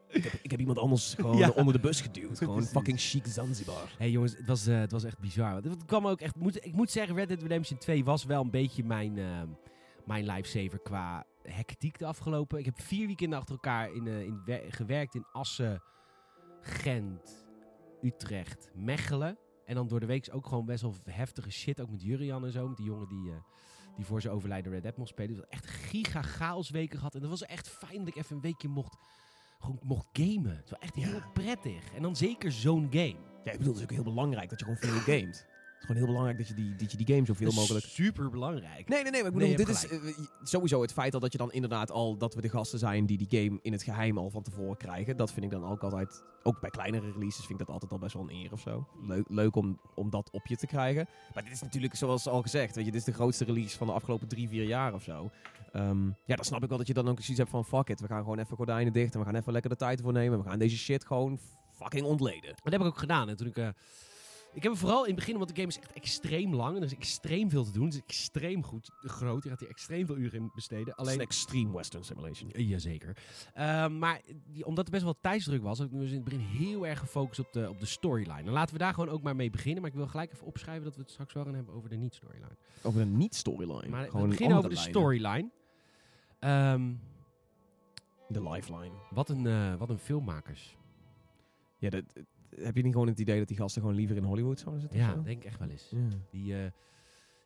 Speaker 2: ik, heb, ik heb iemand anders gewoon [laughs]
Speaker 1: Ja.
Speaker 2: onder de bus geduwd. Gewoon
Speaker 1: Precies.
Speaker 2: fucking chic Zanzibar.
Speaker 1: hey, jongens, het was, eh, het was echt bizar. Het kwam ook echt, moet, ik moet zeggen, Red Dead Redemption 2 was wel een beetje mijn, eh, mijn lifesaver qua hectiek de afgelopen. Ik heb vier weekenden achter elkaar in, eh, in wer- gewerkt in Assen, Gent, Utrecht, Mechelen. En dan door de week ook gewoon best wel heftige shit. Ook met Jurian en zo. Met die jongen die, eh, die voor zijn overlijden Red Dead mocht spelen. Dus echt giga chaos weken gehad. En dat was echt fijn dat ik even een weekje mocht, gewoon mocht gamen. Het was echt heel prettig. En dan zeker zo'n game.
Speaker 2: Ja, ik bedoel, het is ook heel belangrijk dat je gewoon veel gamet. Het is gewoon heel belangrijk dat je die, dat je die game zoveel mogelijk...
Speaker 1: Super belangrijk.
Speaker 2: Nee, nee, nee. Maar ik bedoel, dit is eh, sowieso het feit al dat je dan inderdaad al... dat we de gasten zijn die die game in het geheim al van tevoren krijgen. Dat vind ik dan ook altijd... Ook bij kleinere releases vind ik dat altijd al best wel een eer of zo. Leuk, leuk om, om dat op je te krijgen. Maar dit is natuurlijk, zoals al gezegd... Weet je, dit is de grootste release van de afgelopen drie, vier jaar of zo. Ehm, ja, dan snap ik wel dat je dan ook zoiets hebt van... Fuck it, we gaan gewoon even gordijnen dicht en we gaan even lekker de tijd ervoor nemen. We gaan deze shit gewoon fucking ontleden.
Speaker 1: Dat heb ik ook gedaan. En toen ik, eh, ik heb hem vooral in het begin, want de game is echt extreem lang. En er is extreem veel te doen. Het is extreem goed, groot. Je gaat hier extreem veel uren in besteden.
Speaker 2: Het is
Speaker 1: Alleen,
Speaker 2: een extreme western simulation.
Speaker 1: Eh, Jazeker. Ehm, maar die, omdat er best wel tijdsdruk was, heb ik me dus in het begin heel erg gefocust op de, op de storyline. Dan laten we daar gewoon ook maar mee beginnen. Maar ik wil gelijk even opschrijven dat we het straks wel gaan hebben over de niet-storyline.
Speaker 2: Over een niet-storyline.
Speaker 1: Maar we beginnen over
Speaker 2: andere
Speaker 1: de
Speaker 2: lijnen.
Speaker 1: storyline. Ehm,
Speaker 2: De lifeline.
Speaker 1: wat, een, eh, wat een filmmakers.
Speaker 2: Ja, dat, heb je niet gewoon het idee dat die gasten gewoon liever in Hollywood zouden zitten?
Speaker 1: Ja,
Speaker 2: zo?
Speaker 1: denk ik echt wel eens.
Speaker 2: Ja.
Speaker 1: Die, eh,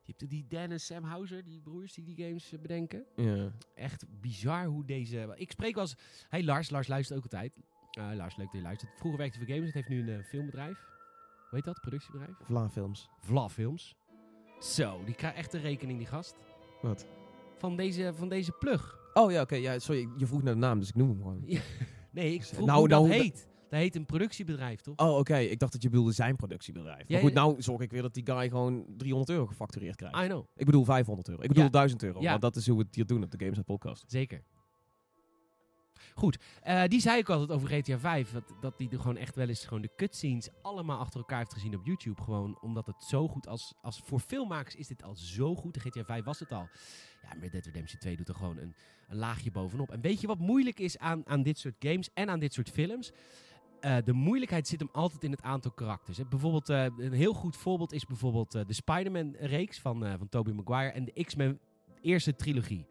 Speaker 1: je hebt die Dan en Sam Houser, die broers die die games eh, bedenken.
Speaker 2: ja.
Speaker 1: Echt bizar hoe deze... Ik spreek wel eens... Hey Lars, Lars luistert ook altijd. Eh, Lars, leuk dat je luistert. Vroeger werkte voor games, het heeft nu een filmbedrijf. Hoe heet dat? Productiebedrijf?
Speaker 2: Vla films.
Speaker 1: Vla Films. Zo, die krijgt echt een rekening, die gast.
Speaker 2: Wat?
Speaker 1: Van deze, van deze plug.
Speaker 2: Oh ja, oké. ja, sorry, je vroeg naar de naam, dus ik noem hem gewoon. [laughs]
Speaker 1: Nee, ik vroeg
Speaker 2: Nou,
Speaker 1: hoe
Speaker 2: nou,
Speaker 1: dat
Speaker 2: da-
Speaker 1: heet. Dat heet een productiebedrijf, toch?
Speaker 2: Oh, oké. Ik dacht dat je bedoelde zijn productiebedrijf.
Speaker 1: Ja,
Speaker 2: maar goed, nou zorg ik weer dat die guy gewoon 300 euro gefactureerd krijgt.
Speaker 1: I know.
Speaker 2: Ik bedoel 500 euro. Ik bedoel
Speaker 1: Ja.
Speaker 2: 1000 euro.
Speaker 1: Ja.
Speaker 2: Want dat is hoe we het hier doen op de Games Podcast.
Speaker 1: Zeker. Goed, eh, die zei ik altijd over GTA 5. Dat, dat die er gewoon echt wel eens gewoon de cutscenes allemaal achter elkaar heeft gezien op YouTube. Gewoon omdat het zo goed als, als voor filmmakers is dit al zo goed. De GTA 5 was het al. Ja, maar Red Dead Redemption 2 doet er gewoon een, een laagje bovenop. En weet je wat moeilijk is aan, aan dit soort games en aan dit soort films? Eh, de moeilijkheid zit hem altijd in het aantal karakters. Hè. Bijvoorbeeld, eh, een heel goed voorbeeld is bijvoorbeeld eh, de Spider-Man-reeks van, van Tobey Maguire en de X-Men eerste trilogie.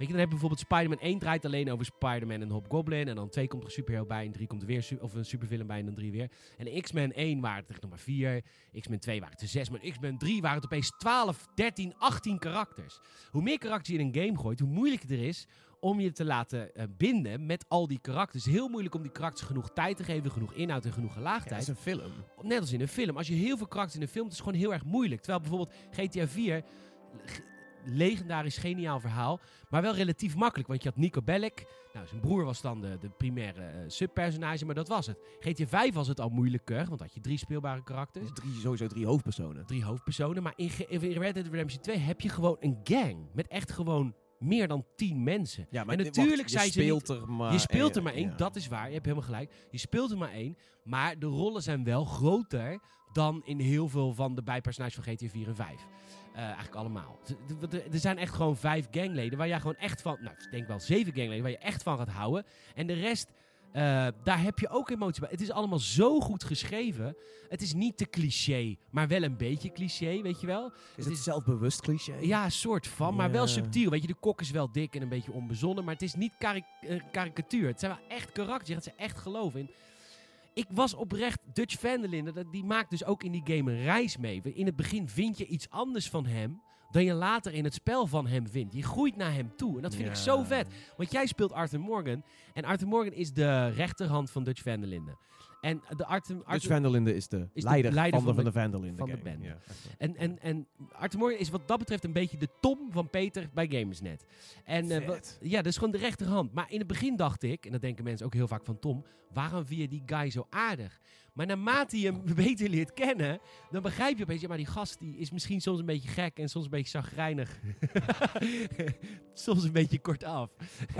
Speaker 1: Weet je, dan heb je bijvoorbeeld Spider-Man 1 draait alleen over Spider-Man en Hobgoblin. En dan 2 komt er een superhero bij en 3 komt er weer of een supervillain bij en dan 3 weer. En X-Men 1 waren het echt nog maar 4. X-Men 2 waren het er 6. Maar X-Men 3 waren het opeens 12, 13, 18 karakters. Hoe meer karakters je in een game gooit, hoe moeilijker het er is om je te laten eh, binden met al die karakters. Heel moeilijk om die karakters genoeg tijd te geven, genoeg inhoud en genoeg
Speaker 2: Ja,
Speaker 1: gelaagdheid.
Speaker 2: dat is een film.
Speaker 1: Net als in een film. Als je heel veel karakters in een film, het is gewoon heel erg moeilijk. Terwijl bijvoorbeeld GTA 4, g- legendarisch geniaal verhaal, maar wel relatief makkelijk. Want je had Nico Bellic, nou zijn broer was dan de, de primaire eh, subpersonage, maar dat was het. GTA 5 was het al moeilijker, want had je drie speelbare karakters.
Speaker 2: Dus drie, sowieso drie hoofdpersonen.
Speaker 1: Drie hoofdpersonen, maar in, in Red Dead Redemption 2 heb je gewoon een gang met echt gewoon meer dan tien mensen.
Speaker 2: Ja,
Speaker 1: En
Speaker 2: dit-
Speaker 1: natuurlijk
Speaker 2: wacht, je
Speaker 1: zijn ze
Speaker 2: speelt er maar
Speaker 1: je speelt er maar één,
Speaker 2: ja.
Speaker 1: dat is waar. Je hebt helemaal gelijk. Je speelt er maar één. Maar de rollen zijn wel groter dan in heel veel van de bijpersonages van GTA 4 en 5. Eh, eigenlijk allemaal. Er zijn echt gewoon vijf gangleden waar jij gewoon echt van... Nou, ik denk wel zeven gangleden waar je echt van gaat houden. En de rest, eh, daar heb je ook emotie bij. Het is allemaal zo goed geschreven. Het is niet te cliché, maar wel een beetje cliché, weet je wel?
Speaker 2: Is het zelfbewust cliché?
Speaker 1: Ja, soort van, maar wel subtiel. Weet je, de kok is wel dik en een beetje onbezonnen, maar het is niet eh, karikatuur. Het zijn wel echt karakters, je gaat ze echt geloven in. Ik was oprecht, Dutch Van der Linden, dat- die maakt dus ook in die game een reis mee. In het begin vind je iets anders van hem dan je later in het spel van hem vindt. Je groeit naar hem toe en dat vind ik zo vet. Want jij speelt Arthur Morgan en Arthur Morgan is de rechterhand van Dutch Van der Linden. En de Arthur,
Speaker 2: Dutch
Speaker 1: Arthur,
Speaker 2: Van der Linden is de
Speaker 1: Is de
Speaker 2: leider,
Speaker 1: leider
Speaker 2: van, de,
Speaker 1: van
Speaker 2: van
Speaker 1: de-
Speaker 2: de Van Linden
Speaker 1: van de
Speaker 2: gang.
Speaker 1: band.
Speaker 2: Ja.
Speaker 1: En, en, en Arthur Morgan is wat dat betreft een beetje de Tom van Peter bij Gamersnet. En, eh, wat- ja, dat is gewoon de rechterhand. Maar in het begin dacht ik, en dat denken mensen ook heel vaak van Tom, waarom vind je die guy zo aardig? Maar naarmate je hem [laughs] beter leert kennen, dan begrijp je opeens, ja, maar die gast die is misschien soms een beetje gek en soms een beetje chagrijnig. [laughs] soms een beetje kortaf.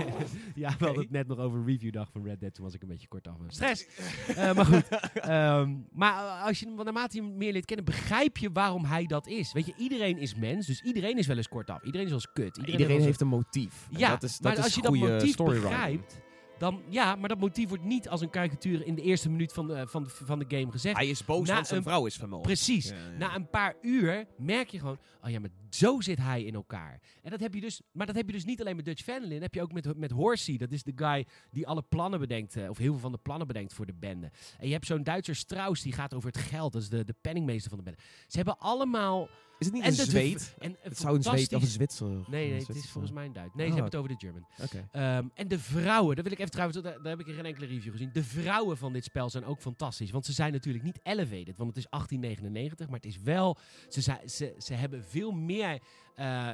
Speaker 1: [laughs] ja, we hadden het net nog over reviewdag van Red Dead, toen was ik een beetje kortaf. Stress! Eh, maar goed. Ehm, maar als je naarmate je hem meer leert kennen, begrijp je waarom hij dat is. Weet je, iedereen is mens, dus iedereen is wel eens kortaf. Iedereen is wel eens kut. Iedereen,
Speaker 2: heeft een motief. En
Speaker 1: Ja,
Speaker 2: dat is, dat
Speaker 1: maar
Speaker 2: is
Speaker 1: als je dat motief begrijpt, dan ja, maar dat motief wordt niet als een karikatuur in de eerste minuut van de, van de, van de game gezegd.
Speaker 2: Hij is boos,
Speaker 1: Na
Speaker 2: want zijn
Speaker 1: een-
Speaker 2: vrouw is vermoord.
Speaker 1: Precies.
Speaker 2: Ja, ja.
Speaker 1: Na een paar uur merk je gewoon, oh ja, maar zo zit hij in elkaar. En dat heb je dus, maar dat heb je dus niet alleen met Dutch Van dat heb je ook met, met Horsey. Dat is de guy die alle plannen bedenkt, eh, of heel veel van de plannen bedenkt voor de bende. En je hebt zo'n Duitser Strauss, die gaat over het geld. Dat is de, de penningmeester van de bende. Ze hebben allemaal...
Speaker 2: Is het niet
Speaker 1: en
Speaker 2: een zweet?
Speaker 1: En
Speaker 2: Het zou een zweet of een Zwitser.
Speaker 1: Nee, nee, het is volgens mij een Duits. Nee,
Speaker 2: Oh.
Speaker 1: ze hebben het over de German. Ehm, en de vrouwen, daar wil ik even trouwens, daar, daar heb ik geen enkele review gezien. De vrouwen van dit spel zijn ook fantastisch. Want ze zijn natuurlijk niet elevated, want het is 1899, maar het is wel, ze, zijn- ze, ze hebben veel meer eh, eh,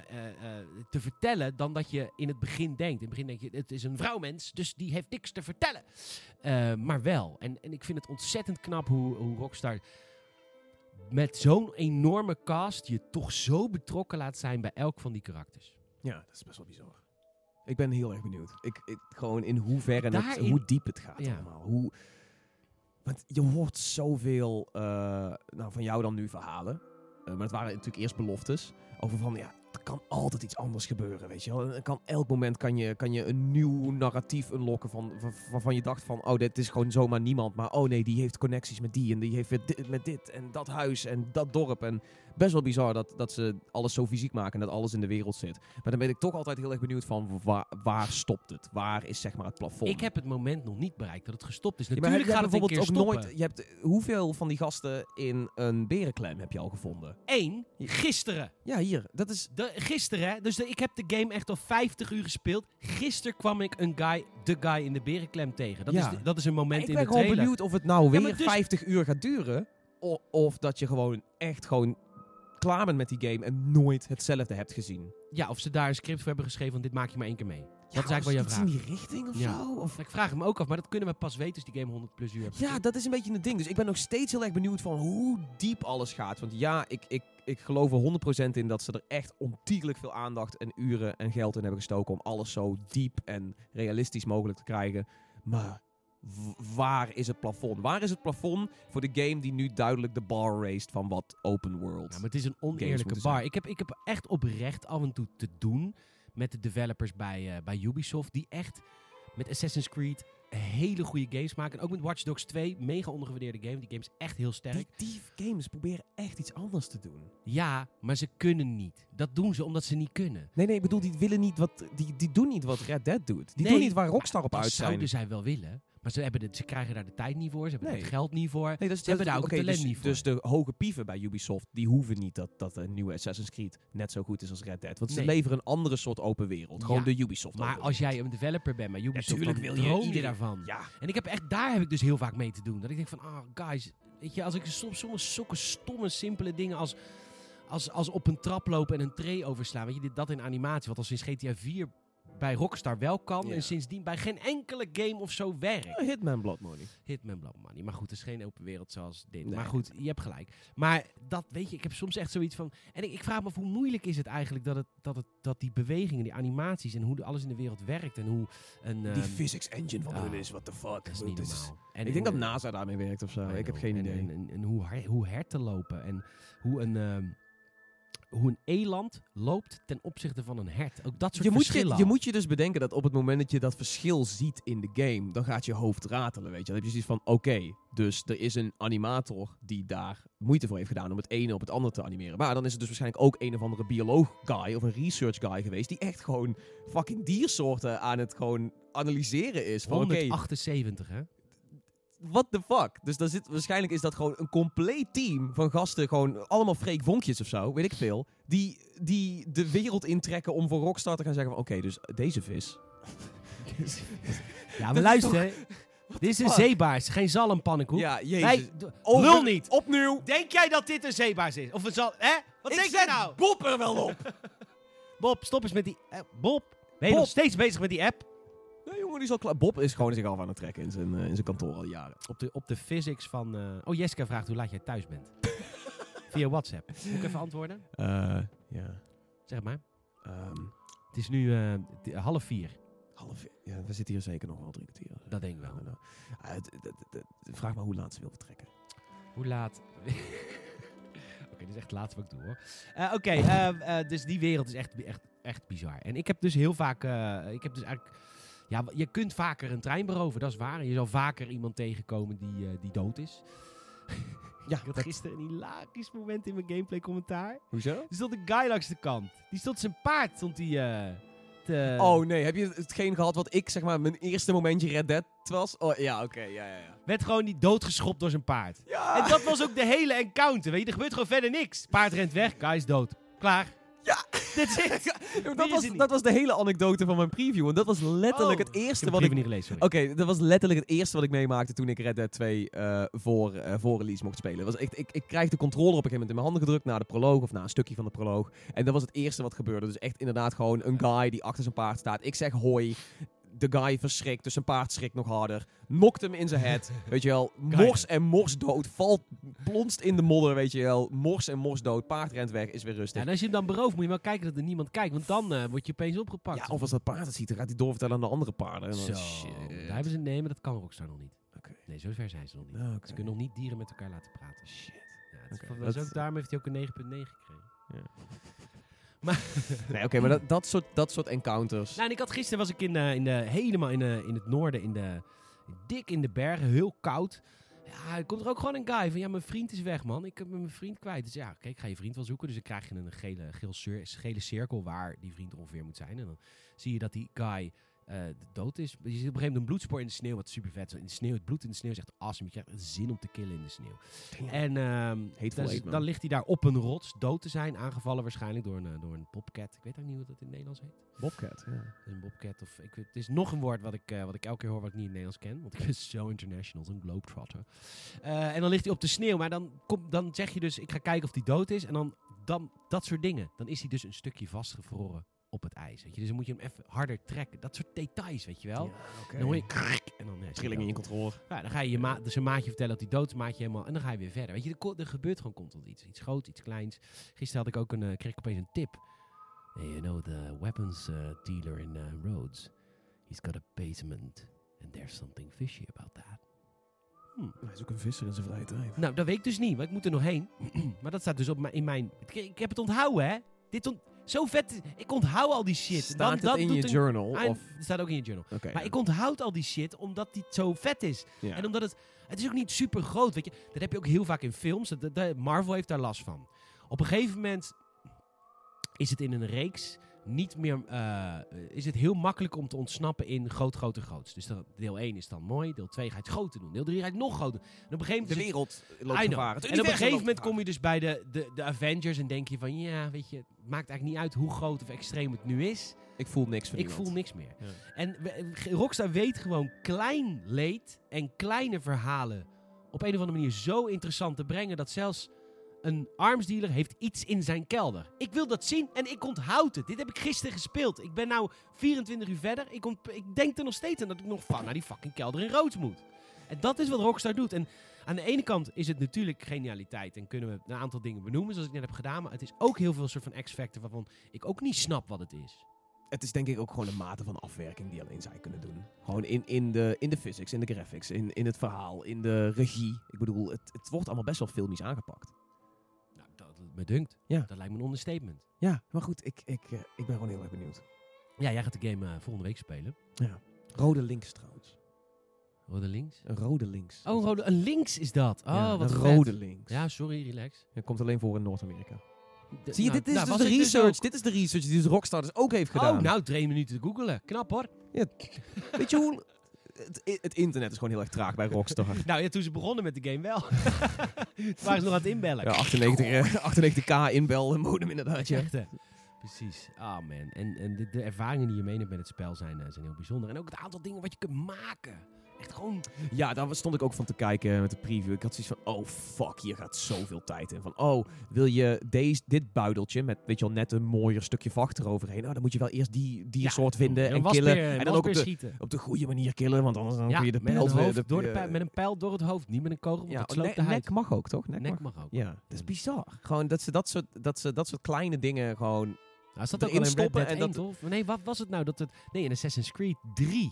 Speaker 1: eh, te vertellen dan dat je in het begin denkt. In het begin denk je, het is een vrouwmens, dus die heeft niks te vertellen. Maar wel. En, en ik vind het ontzettend knap hoe, hoe Rockstar met zo'n enorme cast je toch zo betrokken laat zijn bij elk van die karakters.
Speaker 2: Ja, dat is best wel bizar. Ik ben heel erg benieuwd. Ik, ik, gewoon in hoeverre het,
Speaker 1: Daarin-
Speaker 2: hoe diep het gaat
Speaker 1: Ja.
Speaker 2: allemaal. Hoe, want je hoort zoveel, eh, nou van jou dan nu verhalen. Maar het waren natuurlijk eerst beloftes. Over van, ja, er kan altijd iets anders gebeuren, weet je wel. Kan, elk moment kan je, kan je een nieuw narratief unlocken van, van, waarvan je dacht van, oh, dit is gewoon zomaar niemand. Maar oh nee, die heeft connecties met die en die heeft dit, met dit en dat huis en dat dorp. En best wel bizar dat, dat ze alles zo fysiek maken en dat alles in de wereld zit. Maar dan ben ik toch altijd heel erg benieuwd van, waar, waar stopt het? Waar is zeg maar het plafond?
Speaker 1: Ik heb het moment nog niet bereikt dat het gestopt is.
Speaker 2: Ja, maar
Speaker 1: Natuurlijk
Speaker 2: heb
Speaker 1: gaat het
Speaker 2: bijvoorbeeld ook nooit. Je hebt, hoeveel van die gasten in een berenklem heb je al gevonden?
Speaker 1: Eén, gisteren.
Speaker 2: Ja, hier. Dat is.
Speaker 1: De, gisteren, hè. Dus de- ik heb de game echt al 50 uur gespeeld. Gisteren kwam ik een guy, de guy in de berenklem tegen. Dat,
Speaker 2: Ja.
Speaker 1: is, de- dat is een moment
Speaker 2: ik
Speaker 1: in
Speaker 2: ben
Speaker 1: de
Speaker 2: gewoon
Speaker 1: trailer.
Speaker 2: benieuwd of het nou weer
Speaker 1: maar dus-
Speaker 2: 50 uur gaat duren. o- of dat je gewoon echt gewoon klaar bent met die game en nooit hetzelfde hebt gezien.
Speaker 1: Ja, of ze daar een script voor hebben geschreven van dit maak je maar één keer mee.
Speaker 2: Ja,
Speaker 1: dat is eigenlijk wel
Speaker 2: iets
Speaker 1: vraag.
Speaker 2: in die richting of
Speaker 1: Ja.
Speaker 2: zo? Of...
Speaker 1: Ik vraag het me ook af, maar dat kunnen we pas weten als die game 100 plus uur heeft.
Speaker 2: Ja, dat is een beetje een ding. Dus ik ben nog steeds heel erg benieuwd van hoe diep alles gaat. Want ja, ik, ik, ik geloof er 100% in dat ze er echt ontiegelijk veel aandacht en uren en geld in hebben gestoken om alles zo diep en realistisch mogelijk te krijgen. Maar waar is het plafond? Waar is het plafond voor de game die nu duidelijk de bar raced van wat open world?
Speaker 1: Ja, maar het is een oneerlijke bar. Ik heb, ik heb echt oprecht af en toe te doen met de developers bij, eh, bij Ubisoft. Die echt met Assassin's Creed hele goede games maken. En ook met Watch Dogs 2, mega ondergewaardeerde game. Die game is echt heel sterk.
Speaker 2: Die, die games proberen echt iets anders te doen.
Speaker 1: Ja, maar ze kunnen niet. Dat doen ze omdat ze niet kunnen.
Speaker 2: Nee, nee, ik bedoel, die willen niet wat, die, die doen niet wat Red Dead doet. Die
Speaker 1: Nee,
Speaker 2: doen niet waar Rockstar op uit zijn.
Speaker 1: zouden zij wel willen. Maar ze, hebben de, ze krijgen daar de tijd niet voor. Ze hebben
Speaker 2: Nee.
Speaker 1: het geld niet voor.
Speaker 2: Nee, dat is,
Speaker 1: Ze hebben daar ook
Speaker 2: oké,
Speaker 1: het talent
Speaker 2: dus,
Speaker 1: niet voor.
Speaker 2: Dus de hoge pieven bij Ubisoft, die hoeven niet dat, dat een nieuwe Assassin's Creed net zo goed is als Red Dead. Want ze leveren een andere soort open wereld. Gewoon
Speaker 1: Ja,
Speaker 2: de Ubisoft
Speaker 1: Maar als jij een developer bent bij Ubisoft, dan
Speaker 2: wil je iedereen-
Speaker 1: daarvan.
Speaker 2: Ja,
Speaker 1: En ik heb echt, daar heb ik dus heel vaak mee te doen. Dat ik denk van, ah, guys, weet je, als ik soms, soms zulke stomme, simpele dingen als, als, als op een trap lopen en een tray overslaan, weet je, dit, dat in animatie, wat al sinds GTA 4 bij Rockstar wel kan
Speaker 2: Ja.
Speaker 1: en sindsdien bij geen enkele game of zo werkt.
Speaker 2: Hitman Blood Money.
Speaker 1: Hitman Blood Money. Maar goed, het is geen open wereld zoals dit.
Speaker 2: Nee.
Speaker 1: Maar goed, je hebt gelijk. Maar dat, weet je, ik heb soms echt zoiets van... En ik, ik vraag me af, hoe moeilijk is het eigenlijk dat, het, dat, het, dat die bewegingen, die animaties en hoe de- alles in de wereld werkt en hoe een...
Speaker 2: die
Speaker 1: ehm,
Speaker 2: physics engine van
Speaker 1: ah,
Speaker 2: hun is, what the fuck.
Speaker 1: dat is niet
Speaker 2: is-.
Speaker 1: En
Speaker 2: ik denk dat
Speaker 1: hoe-
Speaker 2: NASA daarmee werkt of zo. Ik heb geen
Speaker 1: En-
Speaker 2: idee.
Speaker 1: En, en, en hoe, her- hoe herten lopen en hoe een, ehm, hoe een eland loopt ten opzichte van een hert. Ook dat soort
Speaker 2: je, moet je, je moet je dus bedenken dat op het moment dat je dat verschil ziet in de game, dan gaat je hoofd ratelen, weet je. Dan heb je zoiets van, oké, dus er is een animator die daar moeite voor heeft gedaan om het ene op het andere te animeren. Maar dan is het dus waarschijnlijk ook een of andere bioloog guy of een research guy geweest die echt gewoon fucking diersoorten aan het gewoon analyseren is. Van oké,
Speaker 1: 178, hè?
Speaker 2: What the fuck? Dus daar zit, waarschijnlijk is dat gewoon een compleet team van gasten, gewoon allemaal freak vonkjes of zo, weet ik veel, die, die de wereld intrekken om voor Rockstar te gaan zeggen van, oké, dus deze vis...
Speaker 1: Ja, [laughs]
Speaker 2: Dat
Speaker 1: maar
Speaker 2: is
Speaker 1: luister. [laughs] Dit is een zeebaars, geen zalmpannenkoek.
Speaker 2: Ja, jezus.
Speaker 1: Wij, d-
Speaker 2: Over-
Speaker 1: lul niet.
Speaker 2: Opnieuw.
Speaker 1: Denk jij dat dit een zeebaars is? Of een zal... Hè? Wat
Speaker 2: ik
Speaker 1: denk jij nou?
Speaker 2: Bob er wel op. [laughs]
Speaker 1: Bob, stop eens met die... eh, Bob, ben je
Speaker 2: Bob.
Speaker 1: nog steeds bezig met die app?
Speaker 2: Jongen, die klaar. Bob is gewoon zich af aan het trekken in zijn, eh, in zijn kantoor al jaren.
Speaker 1: Op de, op de physics van... eh, Oh, Jessica vraagt hoe laat jij thuis bent. [laughs] Via WhatsApp. Moet ik even antwoorden?
Speaker 2: Eh, ja.
Speaker 1: Zeg maar.
Speaker 2: ehm,
Speaker 1: Het is nu half vier.
Speaker 2: half, ja, we zitten hier zeker nog wel drie kwartier.
Speaker 1: Dat denk ik wel.
Speaker 2: Nou, nou. Ah, vraag maar hoe laat ze wil vertrekken.
Speaker 1: Hoe laat? [laughs] Oké, dit is echt het laatste wat ik doe hoor. Oké, ehm, eh, dus die wereld is echt, echt, echt bizar. En ik heb dus heel vaak, ik heb dus eigenlijk, ja, je kunt vaker een trein beroven, dat is waar. En je zal vaker iemand tegenkomen die, eh, die dood is.
Speaker 2: Ja, [laughs]
Speaker 1: Ik had
Speaker 2: dat-
Speaker 1: gisteren een hilarisch moment in mijn gameplay commentaar.
Speaker 2: Hoezo?
Speaker 1: Er stond een guy langs de kant. Die stond zijn paard, stond die eh, te...
Speaker 2: Oh nee, heb je hetgeen gehad wat ik zeg maar mijn eerste momentje Red Dead was? Oh ja, oké, ja, ja, ja.
Speaker 1: Werd gewoon die doodgeschopt door zijn paard.
Speaker 2: Ja,
Speaker 1: En dat was ook de hele encounter. Weet je, er gebeurt gewoon verder niks. Paard rent weg, guy is dood. Klaar.
Speaker 2: Ja. [laughs] Dat, was, dat was de hele anekdote van mijn preview. En dat was letterlijk
Speaker 1: Oh.
Speaker 2: het
Speaker 1: Ik
Speaker 2: eerste
Speaker 1: heb
Speaker 2: wat ik...
Speaker 1: niet gelezen.
Speaker 2: Oké, dat was letterlijk het eerste wat ik meemaakte toen ik Red Dead 2 eh, voor, eh, voor release mocht spelen. Was echt, ik, ik krijg de controller op een gegeven moment in mijn handen gedrukt na de proloog of na een stukje van de proloog. En dat was het eerste wat gebeurde. Dus echt inderdaad gewoon een guy die achter zijn paard staat. Ik zeg hoi. De guy verschrikt, dus zijn paard schrikt nog harder. Nokt hem in zijn head, [laughs] weet je wel. Mors en mors dood. Valt, plonst in de modder, weet je wel. Mors en mors dood. Paard rent weg, is weer
Speaker 1: Ja,
Speaker 2: rustig.
Speaker 1: en als je hem dan berooft, moet je wel kijken dat er niemand kijkt. Want dan eh, word je opeens opgepakt.
Speaker 2: Ja, of als dat paard het ziet, dan gaat hij doorvertellen aan de andere paarden.
Speaker 1: Zo,
Speaker 2: shit.
Speaker 1: daar hebben ze... Nee, maar dat kan Rockstar nog niet.
Speaker 2: Oké.
Speaker 1: Nee, zover zijn ze nog niet.
Speaker 2: Nou.
Speaker 1: Ze kunnen nog niet dieren met elkaar laten praten.
Speaker 2: Shit.
Speaker 1: Ja, het is ook, daarom heeft hij ook een 9.9 gekregen. [laughs]
Speaker 2: Nee, oké, maar dat, dat, soort, dat soort encounters.
Speaker 1: Nou, en ik had gisteren was ik in, eh, in de, helemaal in, in het noorden, in de, dik in de bergen, heel koud. Ja, er komt er ook gewoon een guy van, ja, mijn vriend is weg, man. Ik heb mijn vriend kwijt. Dus ja, kijk, ik ga je vriend wel zoeken. Dus dan krijg je een gele, geel, cir- gele cirkel waar die vriend ongeveer moet zijn. En dan zie je dat die guy eh, dood is. Je ziet op een gegeven moment een bloedspoor in de sneeuw, wat super vet is. In de sneeuw, het bloed in de sneeuw is echt awesome. Je krijgt zin om te killen in de sneeuw. En ehm,
Speaker 2: man.
Speaker 1: dan ligt hij daar op een rots, dood te zijn, aangevallen waarschijnlijk door een, eh, door een bobcat. Ik weet ook niet hoe dat in het Nederlands heet.
Speaker 2: Bobcat, ja.
Speaker 1: Een bobcat of ik het is nog een woord wat ik, eh, wat ik elke keer hoor wat ik niet in het Nederlands ken, want ik ben zo international, zo'n globetrotter. En dan ligt hij op de sneeuw, maar dan, kom, dan zeg je dus, ik ga kijken of hij dood is en dan dan dat soort dingen. Dan is hij dus een stukje vastgevroren op het ijs. Weet je? Dus dan moet je hem even harder trekken. Dat soort details, weet je wel.
Speaker 2: Ja.
Speaker 1: Dan hoor je en dan, ja,
Speaker 2: Trilling in je controller.
Speaker 1: ja, dan ga je je ma dus een maatje vertellen dat hij dood maatje helemaal. En dan ga je weer verder. Weet je, er, er gebeurt gewoon constant iets. Iets groots, iets kleins. Gisteren had ik ook een, eh, kreeg ik opeens een tip. Hey, you know, the weapons uh, dealer in uh, Rhodes. He's got a basement. And there's something fishy about that. Hmm.
Speaker 2: Hij is ook een visser in zijn vrije tijd.
Speaker 1: Nou, dat weet ik dus niet, maar ik moet er nog heen. [clears throat] maar dat staat dus op in mijn... Ik, ik heb het onthouden, hè? Dit ont, zo vet. Ik onthoud al die shit.
Speaker 2: Staat
Speaker 1: dat
Speaker 2: in
Speaker 1: doet
Speaker 2: je journal? Of?
Speaker 1: Het staat ook in je journal. Maar ik onthoud al die shit omdat die zo vet is.
Speaker 2: ja.
Speaker 1: En omdat het... Het is ook niet super groot, weet je. Dat heb je ook heel vaak in films. Marvel heeft daar last van. Op een gegeven moment is het in een reeks niet meer... eh, is het heel makkelijk om te ontsnappen in groot, groter, groots. Dus deel 1 is dan mooi. Deel 2 ga je het groter doen. Deel 3 ga je het nog groter doen. En op een gegeven moment...
Speaker 2: de wereld loopt
Speaker 1: I know.
Speaker 2: gevaar. Het
Speaker 1: En op een gegeven moment kom je dus bij de, de, de Avengers en denk je van... Ja, weet je, het maakt eigenlijk niet uit hoe groot of extreem het nu is.
Speaker 2: Ik voel niks van
Speaker 1: Ik
Speaker 2: iemand.
Speaker 1: voel niks meer.
Speaker 2: Ja.
Speaker 1: En we- Rockstar weet gewoon klein leed en kleine verhalen op een of andere manier zo interessant te brengen dat zelfs een armsdealer heeft iets in zijn kelder. Ik wil dat zien en ik onthoud het. Dit heb ik gisteren gespeeld. Ik ben nou 24 uur verder. Ik, ik denk er nog steeds aan dat ik nog van naar die fucking kelder in Roods moet. En dat is wat Rockstar doet. En aan de ene kant is het natuurlijk genialiteit en kunnen we een aantal dingen benoemen zoals ik net heb gedaan. Maar het is ook heel veel soort van X-factor waarvan ik ook niet snap wat het is.
Speaker 2: Het is denk ik ook gewoon een mate van afwerking die alleen zij kunnen doen. Gewoon in, in, de, in de physics, in de graphics, in, in het verhaal, in de regie. Ik bedoel, het, het wordt allemaal best wel filmisch aangepakt.
Speaker 1: Me dunkt.
Speaker 2: Ja.
Speaker 1: Dat lijkt me een understatement.
Speaker 2: Ja, maar goed, ik, ik, eh, ik ben gewoon heel erg benieuwd.
Speaker 1: Ja, jij gaat de game eh, volgende week spelen.
Speaker 2: Rode links trouwens.
Speaker 1: Rode links?
Speaker 2: Een rode links.
Speaker 1: Oh, een, rode, een links is dat. Oh,
Speaker 2: Ja,
Speaker 1: wat
Speaker 2: een
Speaker 1: vet.
Speaker 2: rode links.
Speaker 1: Ja, sorry, relax.
Speaker 2: Dat komt alleen voor in Noord-Amerika. Zie je,
Speaker 1: nou,
Speaker 2: dit is
Speaker 1: nou,
Speaker 2: dus de
Speaker 1: ik
Speaker 2: research. dit is de research die dus Rockstar dus ook heeft gedaan.
Speaker 1: Oh, nou, drie minuten te googelen. Knap hoor. [laughs]
Speaker 2: Weet je hoe... Het, het internet is gewoon heel erg traag bij Rockstar. [laughs]
Speaker 1: Nou ja, toen ze begonnen met de game wel. [laughs] toen waren ze nog aan het inbellen.
Speaker 2: Ja, 98, eh, 98k inbel [laughs] modem inderdaad, ja.
Speaker 1: Echt, hè? Precies. Ah man. En, en de, de ervaringen die je meeneemt met het spel zijn, eh, zijn heel bijzonder. En ook het aantal dingen wat je kunt maken. Echt gewoon...
Speaker 2: Ja, daar stond ik ook van te kijken met de preview. Ik had zoiets van, oh fuck, hier gaat zoveel tijd in. Van, oh, wil je deze, dit buideltje met, weet je wel, net een mooier stukje vacht eroverheen. Nou, dan moet je wel eerst die diersoort vinden en killen. En dan ook op de,
Speaker 1: schieten.
Speaker 2: op de goede manier killen, want anders dan
Speaker 1: Ja,
Speaker 2: kun je de
Speaker 1: met,
Speaker 2: pijl...
Speaker 1: hoofd
Speaker 2: de-
Speaker 1: door de
Speaker 2: eh,
Speaker 1: pijl, met een pijl door het hoofd. Niet met een kogel, want
Speaker 2: ja,
Speaker 1: dat sloopt de
Speaker 2: nek,
Speaker 1: huid.
Speaker 2: nek mag ook, toch? Nek,
Speaker 1: Nek
Speaker 2: mag.
Speaker 1: mag ook.
Speaker 2: Ja, dat is bizar. Gewoon dat ze dat soort, dat ze dat soort kleine dingen gewoon...
Speaker 1: Nou, is dat ook in
Speaker 2: stoppen en
Speaker 1: 1,
Speaker 2: dat-?
Speaker 1: Nee, wat was het nou? Dat het, nee, in Assassin's Creed 3.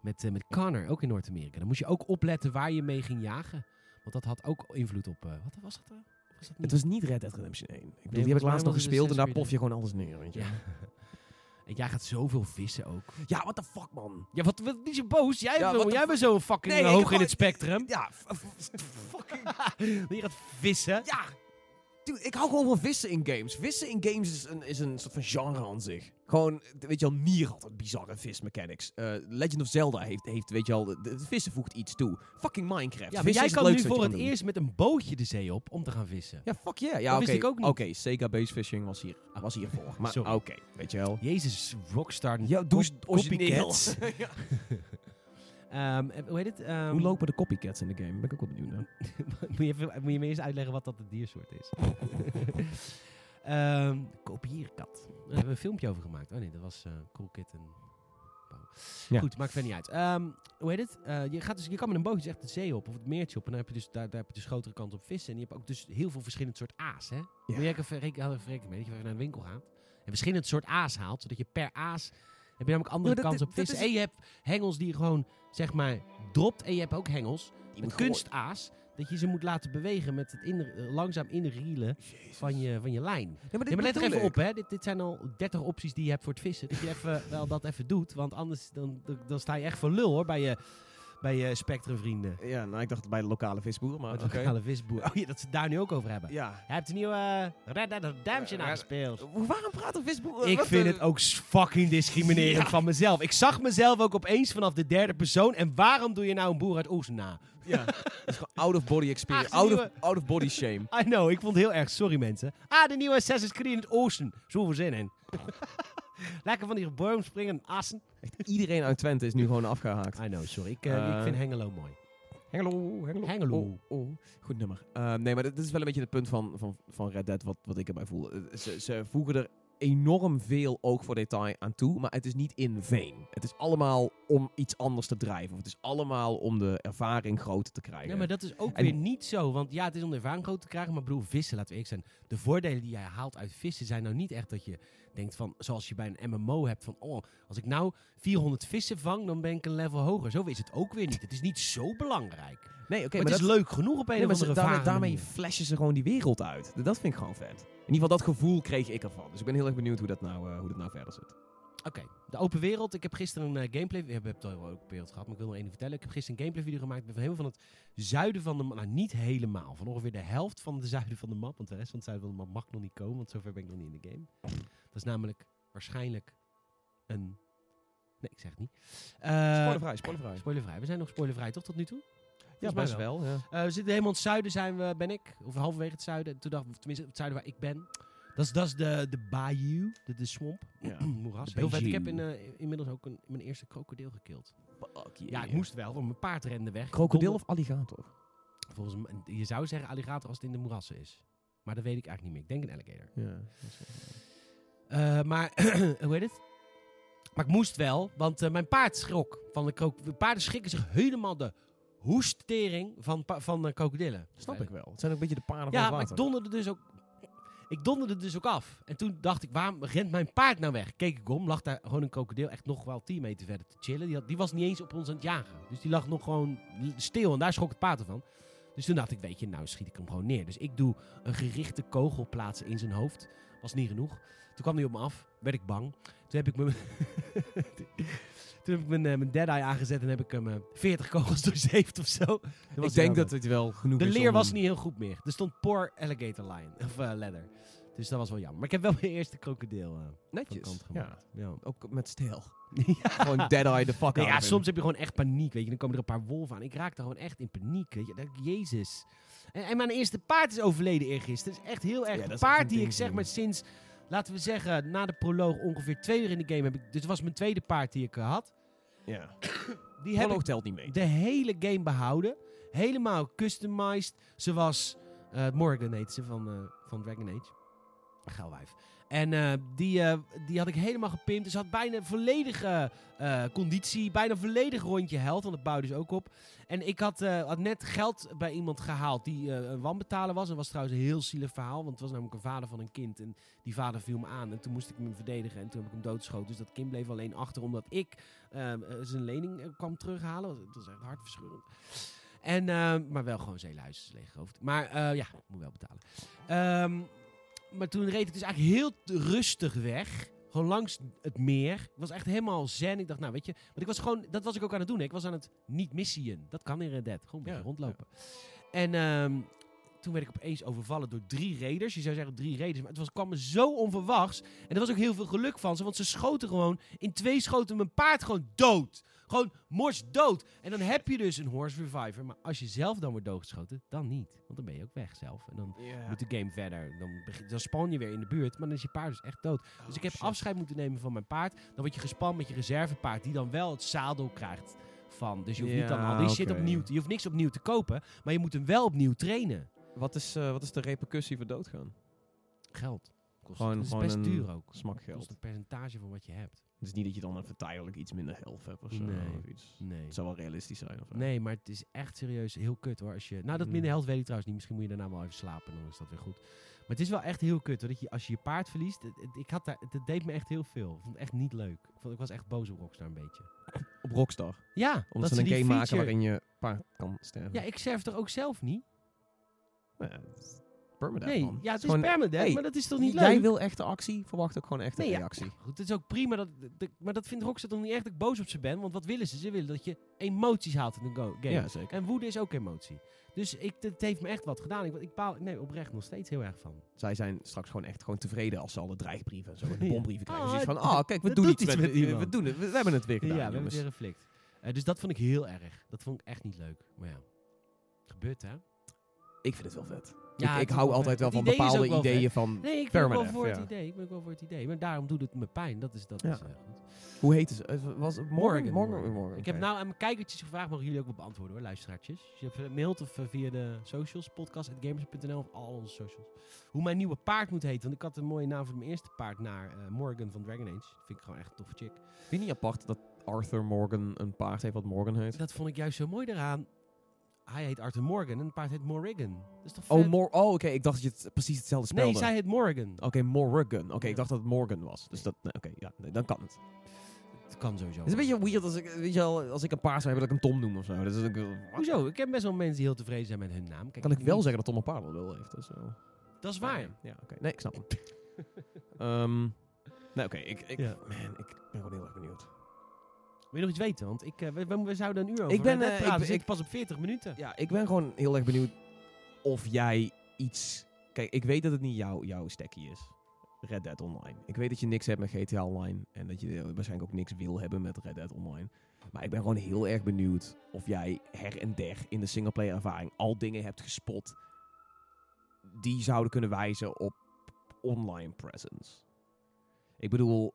Speaker 1: Met, eh, met Connor, ook in Noord-Amerika. Dan moest je ook opletten waar je mee ging jagen. Want dat had ook invloed op... eh, wat was dat? eh? Was dat
Speaker 2: Het
Speaker 1: niet?
Speaker 2: was niet Red Dead Redemption 1. Ik bedoel, die heb ik laatst nog
Speaker 1: het
Speaker 2: gespeeld en daar plof je gewoon alles neer, weet je.
Speaker 1: Ja. [laughs] En jij gaat zoveel vissen ook.
Speaker 2: Ja, what the fuck, man.
Speaker 1: Ja, wat, wat is je boos? Jij,
Speaker 2: Ja,
Speaker 1: jij bent zo fucking
Speaker 2: Nee,
Speaker 1: hoog in het spectrum.
Speaker 2: Ja, [laughs] fucking... [laughs]
Speaker 1: Je gaat vissen.
Speaker 2: Ja, dude, ik hou gewoon van vissen in games. Vissen in games is een, is een soort van genre aan zich. Gewoon, weet je wel, Nier had een bizarre vismechanics. Eh Legend of Zelda heeft, heeft weet je wel, de, de vissen voegt iets toe. Fucking Minecraft.
Speaker 1: Ja, maar
Speaker 2: vissen
Speaker 1: jij kan nu voor het
Speaker 2: doen.
Speaker 1: eerst met een bootje de zee op om te gaan vissen.
Speaker 2: Ja, fuck yeah. Ja,
Speaker 1: Dat
Speaker 2: oké.
Speaker 1: wist ik ook niet.
Speaker 2: Oké, Sega Base Fishing was, hier, was hiervoor. Maar oké, weet je wel.
Speaker 1: Jezus, Rockstar.
Speaker 2: Ja, doe origineel. [laughs] [laughs]
Speaker 1: Ehm, eh, hoe heet het? Ehm,
Speaker 2: Hoe lopen de copycats in de game? Ben ik ook wel benieuwd naar. [laughs]
Speaker 1: moet, je even, moet je me eerst uitleggen wat dat de diersoort is? [laughs] Ehm kopieerkat. Daar hebben we een filmpje over gemaakt. Oh nee, dat was eh Cool Kid en Pauw.
Speaker 2: Ja.
Speaker 1: Goed, maakt verder niet uit. Hoe heet het? Eh, je, gaat dus, je kan met een bootje echt de zee op of het meertje op. En dan heb je dus, daar, daar heb je dus grotere kans op vissen. En je hebt ook dus heel veel verschillende soort aas. Hè? Moet je even rekening mee dat je naar een winkel gaat. En verschillende soort aas haalt. Zodat je per aas heb je namelijk andere kans op vissen.
Speaker 2: is-
Speaker 1: En je hebt hengels die gewoon, zeg maar, dropt. En je hebt ook hengels
Speaker 2: Die
Speaker 1: met kunstaas. Dat je ze moet laten bewegen met het in, langzaam inrielen van je, van je lijn.
Speaker 2: Ja, maar, dit
Speaker 1: Ja, maar let er even op, hè. Dit, dit zijn al 30 opties die je hebt voor het vissen. Dat je even, [laughs] wel dat even doet. Want anders dan- dan sta je echt voor lul, hoor, bij je, bij je Spectrum vrienden.
Speaker 2: Ja, nou, ik dacht bij de lokale visboer, maar
Speaker 1: de lokale visboer. Oh ja, dat ze het daar nu ook over hebben.
Speaker 2: Ja.
Speaker 1: Jij hebt de nieuwe eh, Red Dead Redemption aangespeeld.
Speaker 2: Waarom praat een visboer?
Speaker 1: Ik
Speaker 2: Wat
Speaker 1: vind
Speaker 2: de-
Speaker 1: het ook fucking discriminerend
Speaker 2: Ja.
Speaker 1: van mezelf. Ik zag mezelf ook opeens vanaf de derde persoon. En waarom doe je nou een boer uit Oosten na?
Speaker 2: Ja, [laughs] dat is gewoon out of body experience.
Speaker 1: Ah,
Speaker 2: out, of, out of body shame. [laughs]
Speaker 1: I know, ik vond het heel erg. Sorry mensen. Ah, de nieuwe Assassin's Creed in het Oosten. Zoveel zin in. [laughs] Lekker van die boom springen, assen.
Speaker 2: Echt, iedereen uit Twente is nu gewoon afgehaakt.
Speaker 1: I know, sorry. Ik, eh,
Speaker 2: Eh.
Speaker 1: ik vind Hengelo mooi.
Speaker 2: Hengelo, Hengelo.
Speaker 1: Hengelo.
Speaker 2: Oh, oh. Goed nummer. Eh, nee, maar dit is wel een beetje het punt van, van, van Red Dead wat, wat ik erbij voel. Eh, Ze, ze voegen er enorm veel oog voor detail aan toe, maar het is niet in vain. Het is allemaal om iets anders te drijven. Of het is allemaal om de ervaring groter te krijgen.
Speaker 1: Nee, maar dat is ook
Speaker 2: En-
Speaker 1: weer niet zo. Want ja, het is om de ervaring groot te krijgen. Maar broer, vissen, laten we eerlijk zijn. De voordelen die jij haalt uit vissen zijn nou niet echt dat je denkt van... Zoals je bij een MMO hebt van... Oh, als ik nou 400 vissen vang, dan ben ik een level hoger. Zo is het ook weer niet. Het is niet zo belangrijk.
Speaker 2: nee, oké,
Speaker 1: maar
Speaker 2: maar
Speaker 1: het is
Speaker 2: dat,
Speaker 1: leuk genoeg op een
Speaker 2: nee,
Speaker 1: of andere
Speaker 2: daarmee, flashen ze gewoon die wereld uit. Dat vind ik gewoon vet. In ieder geval, dat gevoel kreeg ik ervan. Dus ik ben heel erg benieuwd hoe dat nou, eh, hoe dat nou verder zit.
Speaker 1: Oké, de open wereld. Ik heb gisteren een eh, gameplay... We hebben het al open wereld gehad, maar ik wil nog één vertellen. Ik heb gisteren een gameplay video gemaakt. Ik ben helemaal van het zuiden van de map. Nou, niet helemaal. Van ongeveer de helft van het zuiden van de map. Want de rest van het zuiden van de map mag nog niet komen. Want zover ben ik nog niet in de game. Dat is namelijk waarschijnlijk een... Nee, ik zeg het niet. Eh,
Speaker 2: spoilervrij, spoilervrij.
Speaker 1: spoilervrij. We zijn nog spoilervrij, toch, tot nu toe?
Speaker 2: Ja, best wel. ja.
Speaker 1: Eh, we zitten helemaal in het zuiden, zijn we, ben ik. Of halverwege het zuiden. Toen dacht tenminste, het zuiden waar ik ben. Dat is, dat is de, de bayou, de, de swamp.
Speaker 2: Ja. [clears throat]
Speaker 1: Moeras. Heel vet. Ik heb in, eh, inmiddels ook een, mijn eerste krokodil gekild. Ja, ik moest wel, want mijn paard rende weg.
Speaker 2: Krokodil of alligator?
Speaker 1: Volgens mij, je zou zeggen alligator als het in de moerassen is. Maar dat weet ik eigenlijk niet meer. Ik denk een alligator.
Speaker 2: Ja. dat is wel-
Speaker 1: Eh, maar, [clears throat] hoe heet het? Maar ik moest wel, want eh, mijn paard schrok. Van de krok de paarden schrikken zich helemaal de hoesttering van, van krokodillen.
Speaker 2: Snap ik wel. Het zijn ook een beetje de paarden
Speaker 1: Ja,
Speaker 2: van
Speaker 1: maar
Speaker 2: het
Speaker 1: ik
Speaker 2: water.
Speaker 1: donderde dus ook... Ik donderde dus ook af. En toen dacht ik, waarom rent mijn paard nou weg? Keek ik om, lag daar gewoon een krokodil echt nog wel 10 meter verder te chillen. Die, die was niet eens op ons aan het jagen. Dus die lag nog gewoon stil en daar schrok het paard ervan. Dus toen dacht ik, weet je, nou schiet ik hem gewoon neer. Dus ik doe een gerichte kogel plaatsen in zijn hoofd. Was niet genoeg. Toen kwam hij op me af, werd ik bang. Toen heb ik mijn, [laughs] toen heb ik mijn, eh, mijn dead eye aangezet en heb ik hem eh, 40 kogels [laughs] doorzeefd of zo.
Speaker 2: Ik denk dat het wel genoeg
Speaker 1: de
Speaker 2: is
Speaker 1: leer
Speaker 2: om-
Speaker 1: was niet heel goed meer. Er stond poor alligator line. Of eh, leather. Dus dat was wel jammer. Maar ik heb wel mijn eerste krokodil
Speaker 2: Netjes.
Speaker 1: kant
Speaker 2: Ja.
Speaker 1: gemaakt. Ja.
Speaker 2: Ook met stijl. [laughs]
Speaker 1: Ja.
Speaker 2: Gewoon dead eye the fuck
Speaker 1: Nee, ja, soms heb je gewoon echt paniek. Weet je. Dan komen er een paar wolven aan. Ik raakte gewoon echt in paniek. Weet je. Ik, Jezus. En, en mijn eerste paard is overleden eergisteren. Dat is echt heel erg.
Speaker 2: Ja, dat
Speaker 1: paard die ik zeg maar sinds, laten we zeggen, na de proloog ongeveer twee uur in de game heb ik. Dit was mijn tweede paard die ik eh, had.
Speaker 2: Ja. [coughs]
Speaker 1: Die heb ik
Speaker 2: Proloog telt niet mee.
Speaker 1: de hele game behouden. Helemaal customized. Zoals eh, Morgan heet ze van, eh, van Dragon Age. Geilwijf. En eh, die, eh, die had ik helemaal gepimpt. Dus had bijna volledige eh, conditie. Bijna volledig rondje held. Want dat bouwde dus ook op. En ik had, had net geld bij iemand gehaald die een wanbetaler was. Dat was trouwens een heel zielig verhaal. Want het was namelijk een vader van een kind. En die vader viel me aan. En toen moest ik hem verdedigen. En toen heb ik hem doodgeschoten. Dus dat kind bleef alleen achter. Omdat ik eh, eh, zijn lening kwam terughalen. Het was echt hartverscheurend. En, eh, maar wel gewoon zeeluis, leeggehoofd. Maar ja, moet wel betalen. Ehm, maar toen reed ik dus eigenlijk heel rustig weg. Gewoon langs het meer. Ik was echt helemaal zen. Ik dacht, nou weet je... Want ik was gewoon... Dat was ik ook aan het doen. hè. Ik was aan het niet missiën. Dat kan in Red Dead. Gewoon een beetje
Speaker 2: Ja,
Speaker 1: rondlopen. En ehm, toen werd ik opeens overvallen door drie raiders. Je zou zeggen drie raiders. Maar het was, kwam me zo onverwachts. En er was ook heel veel geluk van ze. Want ze schoten gewoon... In twee schoten mijn paard gewoon dood. Gewoon mors dood. En dan heb je dus een horse reviver. Maar als je zelf dan wordt doodgeschoten, dan niet. Want dan ben je ook weg zelf. En dan moet de game verder. Dan, begin, dan spawn je weer in de buurt. Maar dan is je paard dus echt dood. Dus ik heb
Speaker 2: shit.
Speaker 1: afscheid moeten nemen van mijn paard. Dan word je gespannen met je reservepaard. Die dan wel het zadel krijgt van. Dus je hoeft niet dan al die shit
Speaker 2: oké.
Speaker 1: opnieuw... te- Je hoeft niks opnieuw te kopen. Maar je moet hem wel opnieuw trainen.
Speaker 2: Wat, is, eh, wat is de repercussie voor doodgaan?
Speaker 1: Geld. Kost,
Speaker 2: Gewoon-
Speaker 1: dat is
Speaker 2: gewoon
Speaker 1: best
Speaker 2: een
Speaker 1: duur ook.
Speaker 2: smak
Speaker 1: Kost
Speaker 2: geld.
Speaker 1: een percentage van wat je hebt.
Speaker 2: Het is niet dat je dan even tijdelijk iets minder health hebt of zo.
Speaker 1: Nee.
Speaker 2: Of iets.
Speaker 1: Nee.
Speaker 2: Het zou wel realistisch zijn. Of.
Speaker 1: Nee, maar het is echt serieus heel kut hoor. Als je, nou, dat
Speaker 2: Mm.
Speaker 1: minder held weet ik trouwens niet. Misschien moet je daarna wel even slapen. Dan is dat weer goed. Maar het is wel echt heel kut hoor. Dat je, als je je paard verliest. Het, het- ik had daar, het, het deed me echt heel veel. Ik vond het echt niet leuk. Ik, vond, ik was echt boos op Rockstar een beetje.
Speaker 2: Op Rockstar.
Speaker 1: Ja,
Speaker 2: Omdat
Speaker 1: dat
Speaker 2: ze een game maken waarin je paard kan sterven.
Speaker 1: Ja, ik surf toch ook zelf niet?
Speaker 2: Nou ja, permadeath,
Speaker 1: nee,
Speaker 2: man.
Speaker 1: ja, het is
Speaker 2: gewoon-
Speaker 1: permadeath,
Speaker 2: hey,
Speaker 1: maar dat is toch niet
Speaker 2: Jij
Speaker 1: leuk?
Speaker 2: wil echte actie, verwacht ook gewoon echte
Speaker 1: Nee, ja.
Speaker 2: reactie.
Speaker 1: Goed, het is ook prima, dat, de- maar dat vindt Rockstar toch niet echt dat ik boos op ze ben? Want wat willen ze? Ze willen dat je emoties haalt in een game.
Speaker 2: Ja, zeker.
Speaker 1: En woede is ook emotie. Dus ik, het heeft me echt wat gedaan. Ik, ik baal nee, oprecht nog steeds heel erg van.
Speaker 2: Zij zijn straks gewoon echt gewoon tevreden als ze alle dreigbrieven en zo en de [laughs]
Speaker 1: Ja.
Speaker 2: bombrieven krijgen.
Speaker 1: Ah,
Speaker 2: Zoiets van, ah, kijk, we doen iets met,
Speaker 1: met
Speaker 2: we doen het. We, we hebben het weer
Speaker 1: Ja,
Speaker 2: gedaan,
Speaker 1: we hebben het weer geflikt. Eh, dus dat vond ik heel erg. Dat vond ik echt niet leuk. Maar ja, gebeurt hè?
Speaker 2: Ik vind het wel vet.
Speaker 1: Ja,
Speaker 2: ik hou
Speaker 1: wel
Speaker 2: altijd wel van
Speaker 1: idee
Speaker 2: bepaalde
Speaker 1: wel
Speaker 2: ideeën van...
Speaker 1: Nee, ik ben wel voor het idee. Ik ben ook wel voor het idee. Maar daarom doet het me pijn. Dat is, dat
Speaker 2: Ja.
Speaker 1: is eh, goed.
Speaker 2: Hoe heette ze? Eh, Was het Morgan?
Speaker 1: Morgan.
Speaker 2: Morgan.
Speaker 1: Ik heb nou aan mijn kijkertjes gevraagd, mogen jullie ook wel beantwoorden hoor, luisteraartjes. Als je mailt of eh, via de socials, podcast.gamers.nl of al onze socials. Hoe mijn nieuwe paard moet heten, want ik had een mooie naam voor mijn eerste paard naar eh, Morgan van Dragon Age. Vind ik gewoon echt een toffe chick.
Speaker 2: Vind je niet apart dat Arthur Morgan een paard heeft wat Morgan heet?
Speaker 1: Dat vond ik juist zo mooi daaraan. Hij heet Arthur Morgan en het paard heet Morrigan. Dat is toch
Speaker 2: Oh? Mor oh oké. Ik dacht dat je het precies hetzelfde spelde.
Speaker 1: Nee, zij heet Morgan.
Speaker 2: Oké, Morgan. Oké,
Speaker 1: Ja.
Speaker 2: ik dacht dat het Morgan was. Dus dat, nee, oké, ja, nee, dan kan het.
Speaker 1: Het kan sowieso.
Speaker 2: Het is een beetje weird als ik, weet je wel, als ik een paard zou hebben dat ik hem Tom noem of zo. Dat is wat?
Speaker 1: Hoezo? Ik ken best wel mensen die heel tevreden zijn met hun naam. Kijk,
Speaker 2: Kan ik wel
Speaker 1: niet-
Speaker 2: zeggen dat Tom een paard wel heeft. Dus, eh,
Speaker 1: Dat is waar.
Speaker 2: Ja, oké. Nee, ik snap hem. [laughs] Ehm, nee, oké. Ik, ik,
Speaker 1: Ja.
Speaker 2: man, ik ben gewoon heel erg benieuwd.
Speaker 1: Wil je nog iets weten? Want ik, eh, we, we, zouden een uur over
Speaker 2: Ik ben, eh,
Speaker 1: praten.
Speaker 2: ik-
Speaker 1: pas op 40 minuten.
Speaker 2: Ja, ik ben gewoon heel erg benieuwd of jij iets... Kijk, ik weet dat het niet jouw jouw stekkie is. Red Dead Online. Ik weet dat je niks hebt met GTA Online. En dat je eh, waarschijnlijk ook niks wil hebben met Red Dead Online. Maar ik ben gewoon heel erg benieuwd of jij her en der in de singleplayer ervaring al dingen hebt gespot die zouden kunnen wijzen op online presence. Ik bedoel,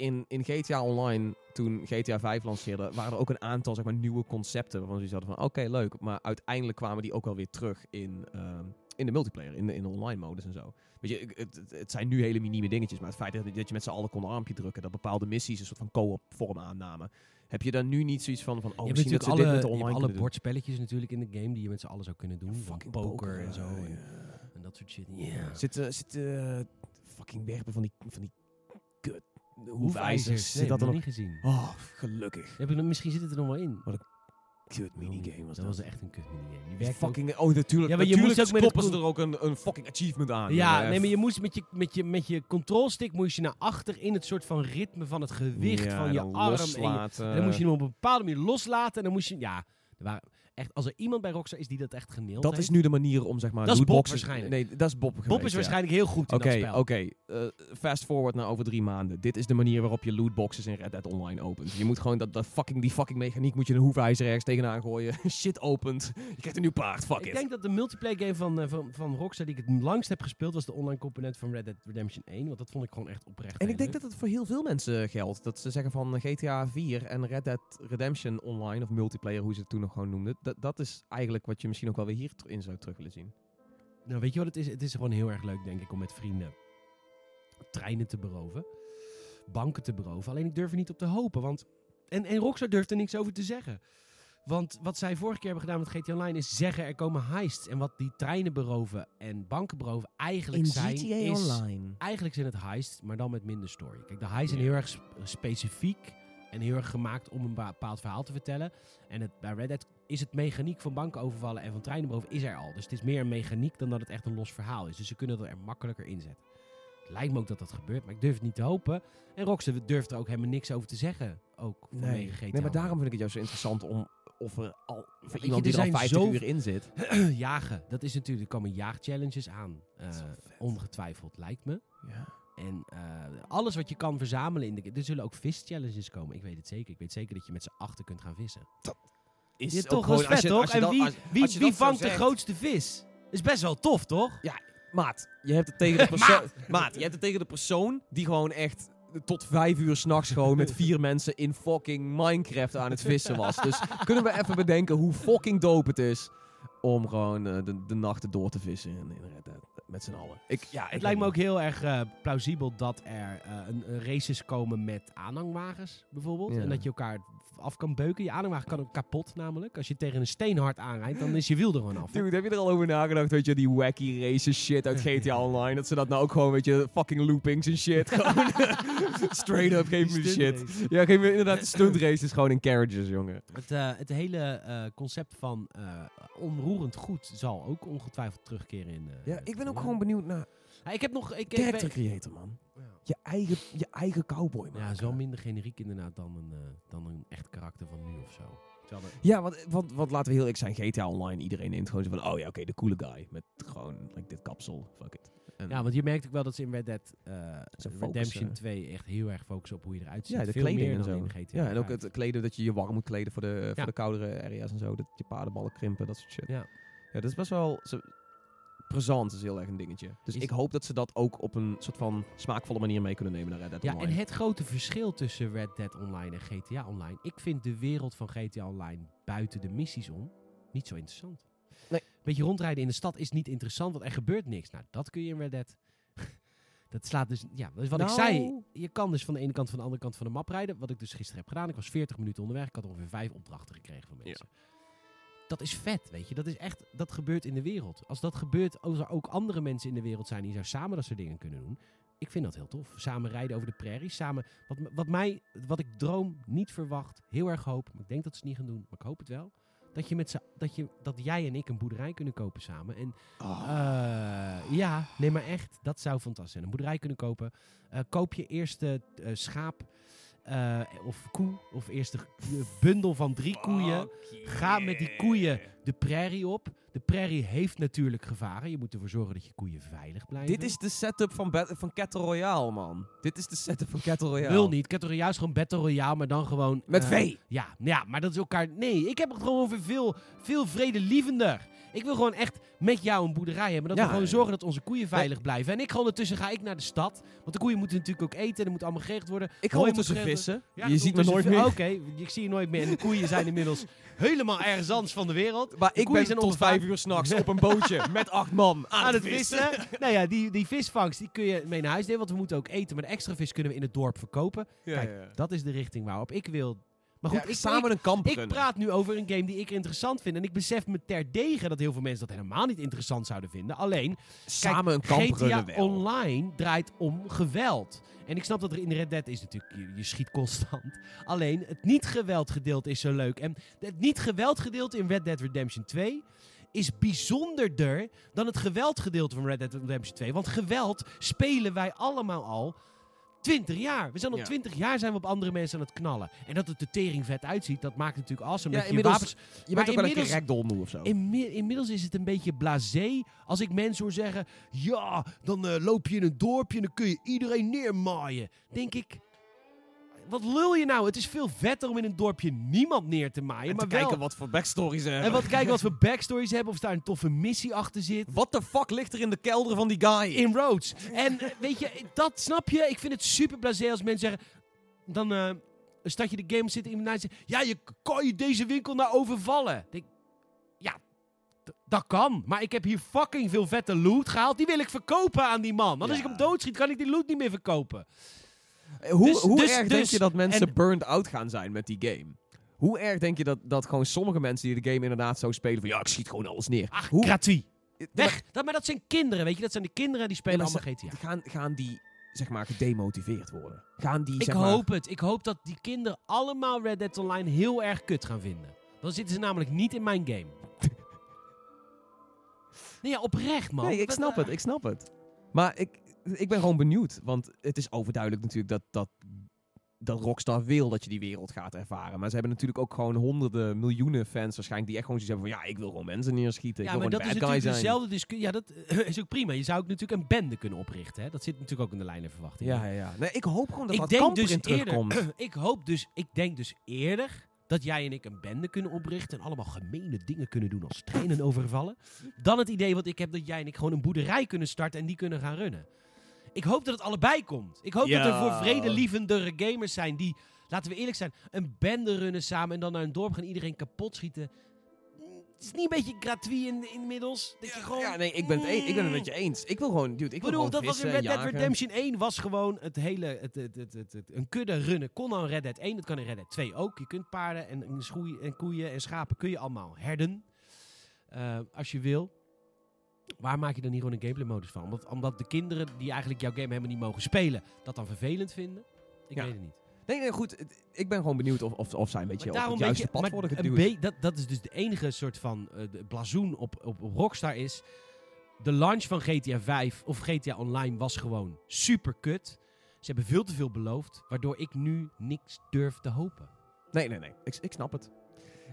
Speaker 2: in, in GTA Online, toen GTA 5 lanceerde, waren er ook een aantal zeg maar, nieuwe concepten waarvan ze hadden van oké, leuk. Maar uiteindelijk kwamen die ook wel weer terug in, ehm, in de multiplayer, in de, in de online modus en zo. Weet je, het, het, zijn nu hele minieme dingetjes, maar het feit dat, dat je met z'n allen kon een armpje drukken, dat bepaalde missies een soort van co-op vorm aannamen. Heb je daar nu niet zoiets van, van oh,
Speaker 1: je
Speaker 2: misschien dat ze
Speaker 1: alle,
Speaker 2: dit met de online
Speaker 1: alle
Speaker 2: doen?
Speaker 1: bordspelletjes natuurlijk in de game die je met z'n allen zou kunnen doen. Van
Speaker 2: Fucking
Speaker 1: poker, en zo. En,
Speaker 2: ja.
Speaker 1: en dat soort shit. Ja.
Speaker 2: Zitten zit, eh, fucking werpen van die, van die kut hoefijzers. Zit
Speaker 1: Nee,
Speaker 2: dat er
Speaker 1: nog
Speaker 2: nog?
Speaker 1: niet gezien.
Speaker 2: Oh, gelukkig.
Speaker 1: Heb je, nog- misschien zit het er nog wel in.
Speaker 2: Kut minigame was
Speaker 1: dat
Speaker 2: dat.
Speaker 1: was echt een kut minigame. Ook-
Speaker 2: fucking, oh, natuurlijk.
Speaker 1: Ja, maar je
Speaker 2: natuurlijk
Speaker 1: moest ook
Speaker 2: stoppen ze er ook een, een fucking achievement aan.
Speaker 1: Ja, nee, maar je moest met je, met je, met je control stick moest je naar achter in het soort van ritme van het gewicht
Speaker 2: Ja,
Speaker 1: van je
Speaker 2: dan
Speaker 1: arm. En, je-
Speaker 2: loslaten.
Speaker 1: en dan moest je hem op een bepaalde manier loslaten. En dan moest je, ja, er waren echt, als er iemand bij Rockstar is die dat echt geneeld
Speaker 2: Dat
Speaker 1: heeft.
Speaker 2: is nu de manier om zeg maar
Speaker 1: Dat is Bob waarschijnlijk.
Speaker 2: Nee, dat is Bob
Speaker 1: Bob is
Speaker 2: ja.
Speaker 1: waarschijnlijk heel goed in
Speaker 2: Oké,
Speaker 1: dat spel.
Speaker 2: oké. Eh, fast forward naar over drie maanden. Dit is de manier waarop je lootboxes in Red Dead Online opent. Je moet gewoon dat, dat fucking, die fucking mechaniek moet je een hoefijzer ergens tegenaan gooien. [laughs] Shit opent. Je krijgt een nieuw paard. Fuck
Speaker 1: Ik
Speaker 2: it.
Speaker 1: denk dat de multiplayer game van, eh, van, van Rockstar die ik het langst heb gespeeld was de online component van Red Dead Redemption 1. Want dat vond ik gewoon echt oprecht.
Speaker 2: En ik denk
Speaker 1: leuk.
Speaker 2: dat het voor heel veel mensen geldt. Dat ze zeggen van eh, GTA 4 en Red Dead Redemption Online, of multiplayer, hoe ze het toen nog gewoon noemden. Dat, is eigenlijk wat je misschien ook wel weer hierin zou terug willen zien.
Speaker 1: Nou, weet je wat het is? Het is gewoon heel erg leuk, denk ik, om met vrienden treinen te beroven. Banken te beroven. Alleen ik durf er niet op te hopen. Want... En, en Rockstar durft er niks over te zeggen. Want wat zij vorige keer hebben gedaan met GTA Online is zeggen er komen heists. En wat die treinen beroven en banken beroven eigenlijk zijn is...
Speaker 2: Online.
Speaker 1: Eigenlijk zijn het heists, maar dan met minder story. Kijk, de heists zijn heel erg sp- specifiek en heel erg gemaakt om een bepaald verhaal te vertellen. En het, bij Red Dead is het mechaniek van banken overvallen en van treinen beroven is er al. Dus het is meer een mechaniek dan dat het echt een los verhaal is. Dus ze kunnen er makkelijker inzetten. Het lijkt me ook dat dat gebeurt, maar ik durf het niet te hopen. En Rockstar durft er ook helemaal niks over te zeggen. Ook vanwege
Speaker 2: Nee.
Speaker 1: GTA.
Speaker 2: nee, maar daarom vind ik het juist zo interessant om of er al voor iemand die er al
Speaker 1: zijn
Speaker 2: 50
Speaker 1: zo-
Speaker 2: uur in zit. [clears throat]
Speaker 1: jagen, dat is natuurlijk, er komen jaagchallenges aan. Eh, ongetwijfeld, lijkt me.
Speaker 2: Ja.
Speaker 1: En eh, alles wat je kan verzamelen in de... Er zullen ook vis-challenges komen. Ik weet het zeker. Ik weet zeker dat je met z'n achter kunt gaan vissen.
Speaker 2: Is
Speaker 1: Ja, toch, dat is vet,
Speaker 2: als je-
Speaker 1: toch?
Speaker 2: als je
Speaker 1: En
Speaker 2: dat-
Speaker 1: wie,
Speaker 2: als-
Speaker 1: wie,
Speaker 2: als
Speaker 1: vangt de grootste vis? Is best wel tof, toch?
Speaker 2: Maat, je hebt het tegen de [laughs] persoon. Maat, je hebt het tegen de persoon die gewoon echt tot vijf uur s'nachts gewoon met vier [laughs] mensen in fucking Minecraft aan het vissen was. Dus kunnen we even bedenken hoe fucking dope het is om gewoon eh, de, de nachten door te vissen in, in Red Dead met z'n allen. Ik, ja,
Speaker 1: Het lijkt me ook heel erg eh, plausibel dat er eh, een, een races komen met aanhangwagens, bijvoorbeeld.
Speaker 2: Ja.
Speaker 1: En dat je elkaar af kan beuken. Je aanhangwagen kan ook kapot, namelijk. Als je tegen een steen hard aanrijdt, dan is je wiel er gewoon af.
Speaker 2: Dude, heb je er al over nagedacht, weet je, die wacky races shit uit [laughs] GTA Online? Dat ze dat nou ook gewoon, weet je, fucking loopings en shit. [laughs] Gewoon straight up, geef me de shit. Ja, geef me inderdaad stunt races gewoon in carriages, jongen.
Speaker 1: Het, eh, het hele eh, concept van eh, onroerend goed zal ook ongetwijfeld terugkeren in... eh,
Speaker 2: Ja, ik ben ook gewoon benieuwd naar
Speaker 1: Ja, ik heb nog... Ik, ik
Speaker 2: character creator, man.
Speaker 1: Ja.
Speaker 2: Je eigen, je eigen cowboy, man.
Speaker 1: Ja, wel minder generiek inderdaad dan een, eh, dan een echt karakter van nu of zo. Er-
Speaker 2: Ja, want, want, want laten we heel eerlijk zijn, GTA Online, iedereen neemt gewoon zo van, oh ja, oké, de coole guy. Met gewoon, like, dit kapsel, fuck it. En-
Speaker 1: Ja, want je merkt ook wel dat ze in Red Dead eh, Redemption
Speaker 2: focussen.
Speaker 1: 2 echt heel erg focussen op hoe je eruit ziet.
Speaker 2: ja, de
Speaker 1: Veel
Speaker 2: kleding
Speaker 1: meer
Speaker 2: en zo.
Speaker 1: in GTA.
Speaker 2: ja, en ook het kleden, dat je je warm moet kleden voor de,
Speaker 1: Ja.
Speaker 2: voor de koudere areas en zo. Dat je paardenballen krimpen, dat soort shit.
Speaker 1: Ja.
Speaker 2: Ja, dat is best wel... Ze, is heel erg een dingetje. Dus
Speaker 1: Is-
Speaker 2: ik hoop dat ze dat ook op een soort van smaakvolle manier mee kunnen nemen naar Red Dead
Speaker 1: Ja, en
Speaker 2: Online.
Speaker 1: het grote verschil tussen Red Dead Online en GTA Online. Ik vind de wereld van GTA Online buiten de missies om niet zo interessant. Beetje rondrijden in de stad is niet interessant, want er gebeurt niks. Nou, dat kun je in Red Dead. [laughs] dat slaat dus, ja, dat is wat ik
Speaker 2: Nou.
Speaker 1: zei. Je kan dus van de ene kant van de andere kant van de map rijden. Wat ik dus gisteren heb gedaan. Ik was 40 minuten onderweg. Ik had ongeveer vijf opdrachten gekregen van mensen. Dat is vet, weet je. Dat is echt, dat gebeurt in de wereld. Als dat gebeurt, als er ook andere mensen in de wereld zijn die zo samen dat soort dingen kunnen doen. Ik vind dat heel tof. Samen rijden over de prairie. Samen, wat, wat, mij, wat ik droom, niet verwacht, heel erg hoop. Maar ik denk dat ze het niet gaan doen, maar ik hoop het wel. Dat, je met dat, je, dat jij en ik een boerderij kunnen kopen samen. En
Speaker 2: Oh.
Speaker 1: eh, ja, nee, maar echt, dat zou fantastisch zijn. Een boerderij kunnen kopen. Eh, koop je eerste eh, schaap of koe, of eerste bundel van drie koeien. Ga met die koeien de prairie op. De prairie heeft natuurlijk gevaren. Je moet ervoor zorgen dat je koeien veilig blijven.
Speaker 2: Dit is de setup van, van Battle Royale, man. Dit is de setup van Battle Royale.
Speaker 1: Wil niet. Battle Royale is gewoon Battle Royale, maar dan gewoon...
Speaker 2: Met
Speaker 1: eh,
Speaker 2: vee.
Speaker 1: Ja, ja, maar dat is elkaar... Nee, ik heb het gewoon over veel, veel vredelievender. Ik wil gewoon echt met jou een boerderij hebben. Dat
Speaker 2: Ja,
Speaker 1: we gewoon zorgen dat onze koeien veilig blijven. En ik ga ondertussen ga ik naar de stad. Want de koeien moeten natuurlijk ook eten. En er moet allemaal geregeld worden.
Speaker 2: Ik ga ondertussen vissen.
Speaker 1: Ja,
Speaker 2: je ziet me nooit
Speaker 1: ondertussen-
Speaker 2: meer.
Speaker 1: Oké, ik zie je nooit meer. En de koeien zijn inmiddels [laughs] helemaal ergens anders van de wereld.
Speaker 2: Maar ik ben tot
Speaker 1: onbevaard.
Speaker 2: Vijf uur s'nachts op een bootje [laughs] met acht man aan,
Speaker 1: aan het vissen. nou ja, die, die visvangst die kun je mee naar huis nemen. Want we moeten ook eten. Maar de extra vis kunnen we in het dorp verkopen.
Speaker 2: Ja,
Speaker 1: Kijk,
Speaker 2: ja.
Speaker 1: Dat is de richting waarop ik wil. Maar goed,
Speaker 2: Ja,
Speaker 1: ik,
Speaker 2: samen
Speaker 1: ik,
Speaker 2: een kamp
Speaker 1: ik praat nu over een game die ik interessant vind. En ik besef me terdege dat heel veel mensen dat helemaal niet interessant zouden vinden. Alleen,
Speaker 2: Samen een kamp
Speaker 1: GTA
Speaker 2: wel.
Speaker 1: Online draait om geweld. En ik snap dat er in Red Dead is natuurlijk, je, je schiet constant. Alleen, het niet-geweld gedeelte is zo leuk. En het niet-geweld gedeelte in Red Dead Redemption 2 is bijzonderder dan het geweldgedeelte van Red Dead Redemption 2. Want geweld spelen wij allemaal al 20 jaar. We zijn al
Speaker 2: Ja.
Speaker 1: 20 jaar zijn we op andere mensen aan het knallen. En dat het er tering vet uitziet, dat maakt natuurlijk awesome.
Speaker 2: Ja,
Speaker 1: dat je wapens
Speaker 2: Je bent ook wel een ragdoll moe of zo.
Speaker 1: Inmi- inmiddels is het een beetje blasé als ik mensen hoor zeggen... Ja, dan eh, loop je in een dorpje en dan kun je iedereen neermaaien. Denk ik... Wat lul je nou? Het is veel vetter om in een dorpje niemand neer te maaien.
Speaker 2: En
Speaker 1: maar
Speaker 2: te
Speaker 1: wel...
Speaker 2: kijken wat voor backstories ze
Speaker 1: En
Speaker 2: hebben.
Speaker 1: wat kijken wat voor backstories ze hebben. Of daar een toffe missie achter zit.
Speaker 2: Wat de fuck ligt er in de kelder van die guy?
Speaker 1: In Roads. En eh, weet je, dat snap je. Ik vind het super blasé als mensen zeggen... Dan eh start je de game zitten je zegt... Ja, je kan je deze winkel nou overvallen. Denk, ja, dat kan. Maar ik heb hier fucking veel vette loot gehaald. Die wil ik verkopen aan die man. Want als ik hem doodschiet, kan ik die loot niet meer verkopen.
Speaker 2: Hoe,
Speaker 1: Dus-
Speaker 2: hoe
Speaker 1: dus-
Speaker 2: erg denk
Speaker 1: dus-
Speaker 2: je dat mensen
Speaker 1: en-
Speaker 2: burned out gaan zijn met die game? Hoe erg denk je dat, dat gewoon sommige mensen die de game inderdaad zo spelen van ja, ik schiet gewoon alles neer.
Speaker 1: Ach,
Speaker 2: Hoe-
Speaker 1: gratuit.
Speaker 2: Maar-
Speaker 1: Weg. Dat, maar dat zijn kinderen, weet je. Dat zijn de kinderen die spelen
Speaker 2: Ja,
Speaker 1: allemaal GTA.
Speaker 2: Gaan, gaan die, zeg maar, gedemotiveerd worden? Gaan die,
Speaker 1: Ik
Speaker 2: zeg maar...
Speaker 1: hoop het. Ik hoop dat die kinderen allemaal Red Dead Online heel erg kut gaan vinden. Dan zitten ze namelijk niet in mijn game. [laughs] nee, ja, oprecht, man.
Speaker 2: Nee, ik snap het, ik snap het. Maar ik, ik ben gewoon benieuwd, want het is overduidelijk natuurlijk dat, dat, dat Rockstar wil dat je die wereld gaat ervaren. Maar ze hebben natuurlijk ook gewoon honderden, miljoenen fans waarschijnlijk die echt gewoon zoiets hebben van ja, ik wil gewoon mensen neerschieten, ik
Speaker 1: Ja,
Speaker 2: wil
Speaker 1: maar dat
Speaker 2: de
Speaker 1: is natuurlijk
Speaker 2: zijn.
Speaker 1: dezelfde discussie. Ja, dat [laughs] is ook prima. Je zou ook natuurlijk een bende kunnen oprichten. Hè? Dat zit natuurlijk ook in de lijn der verwachting.
Speaker 2: Ja, ja, ja. Nee, ik hoop gewoon dat
Speaker 1: ik
Speaker 2: dat
Speaker 1: denk dus eerder.
Speaker 2: terugkomt. [clears throat]
Speaker 1: ik hoop dus. Ik denk dus eerder dat jij en ik een bende kunnen oprichten en allemaal gemene dingen kunnen doen als treinen overvallen, dan het idee wat ik heb dat jij en ik gewoon een boerderij kunnen starten en die kunnen gaan runnen. Ik hoop dat het allebei komt. Ik hoop dat er
Speaker 2: Ja.
Speaker 1: voor vredelievendere gamers zijn die, laten we eerlijk zijn, een bende runnen samen en dan naar een dorp gaan iedereen kapot schieten. Het is niet een beetje gratuit in, inmiddels? Dat je gewoon,
Speaker 2: Ja, nee, ik ben, het ik ben het met je eens. Ik wil gewoon, dude, ik
Speaker 1: ik
Speaker 2: wil
Speaker 1: bedoel,
Speaker 2: gewoon
Speaker 1: dat was in Red Dead. Redemption 1 was gewoon het hele, het, het, het, een kudde runnen. Kon al in Red Dead 1, dat kan in Red Dead 2 ook. Je kunt paarden en, en, schoeien, en koeien en schapen kun je allemaal herden. Eh, als je wil. Waar maak je dan niet gewoon een gameplay modus van? Omdat, omdat de kinderen die eigenlijk jouw game helemaal niet mogen spelen, dat dan vervelend vinden? Ik
Speaker 2: Ja.
Speaker 1: weet het niet.
Speaker 2: Nee, nee, goed. Ik ben gewoon benieuwd of, of, of zij een beetje op het juiste
Speaker 1: je,
Speaker 2: pad worden geduwd.
Speaker 1: dat, dat is dus de enige soort van de blazoen op, op, op Rockstar is... De launch van GTA 5 of GTA Online was gewoon super kut. Ze hebben veel te veel beloofd, waardoor ik nu niks durf te hopen.
Speaker 2: Nee, nee, nee. Ik, ik snap het.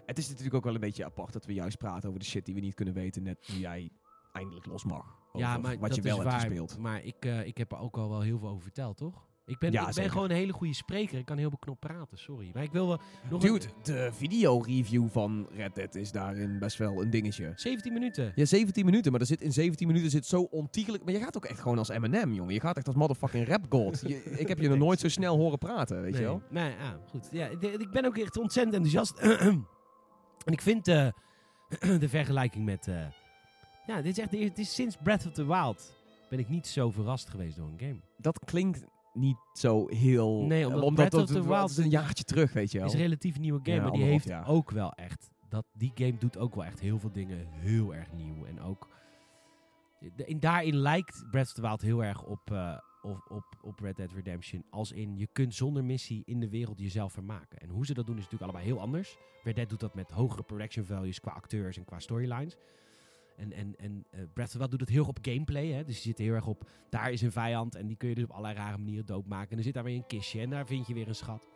Speaker 2: Het is natuurlijk ook wel een beetje apart dat we juist praten over de shit die we niet kunnen weten. Net nu jij eindelijk los mag.
Speaker 1: Ja, maar
Speaker 2: wat je wel hebt
Speaker 1: waar.
Speaker 2: gespeeld.
Speaker 1: Maar ik, eh, ik heb er ook al wel heel veel over verteld, toch? Ik ben,
Speaker 2: Ja,
Speaker 1: ik ben gewoon een hele goede spreker. Ik kan heel beknopt praten, sorry. Maar ik wil wel nog
Speaker 2: Dude,
Speaker 1: een-
Speaker 2: de video-review van Red Dead is daarin best wel een dingetje.
Speaker 1: 17 minuten.
Speaker 2: Ja, 17 minuten, maar er zit in 17 minuten zit zo ontiegelijk... Maar je gaat ook echt gewoon als Eminem, jongen. Je gaat echt als motherfucking rap god. Je- [laughs] ik heb je nog nooit zo snel horen praten, weet je
Speaker 1: nee.
Speaker 2: wel?
Speaker 1: Nee, ah, goed. Ja, ik ben ook echt ontzettend enthousiast. [clears throat] en ik vind eh, [clears throat] de vergelijking met... eh, ja, dit is echt de eerste, het is sinds Breath of the Wild ben ik niet zo verrast geweest door een game.
Speaker 2: Dat klinkt niet zo heel...
Speaker 1: Nee, omdat
Speaker 2: eh,
Speaker 1: Breath
Speaker 2: dat,
Speaker 1: of the Wild
Speaker 2: is een jaartje terug, weet je wel.
Speaker 1: is een relatief nieuwe game,
Speaker 2: Ja,
Speaker 1: maar die heeft ook wel echt... Dat, die game doet ook wel echt heel veel dingen heel erg nieuw. En ook... De, in, daarin lijkt Breath of the Wild heel erg op, eh, op, op, op Red Dead Redemption. Als in, je kunt zonder missie in de wereld jezelf vermaken. En hoe ze dat doen is natuurlijk allebei heel anders. Red Dead doet dat met hogere production values qua acteurs en qua storylines. En, en, en eh, Breath of the Wild doet het heel erg op gameplay. Hè? Dus je zit heel erg op, daar is een vijand en die kun je dus op allerlei rare manieren doodmaken. En er zit daar weer een kistje en daar vind je weer een schat.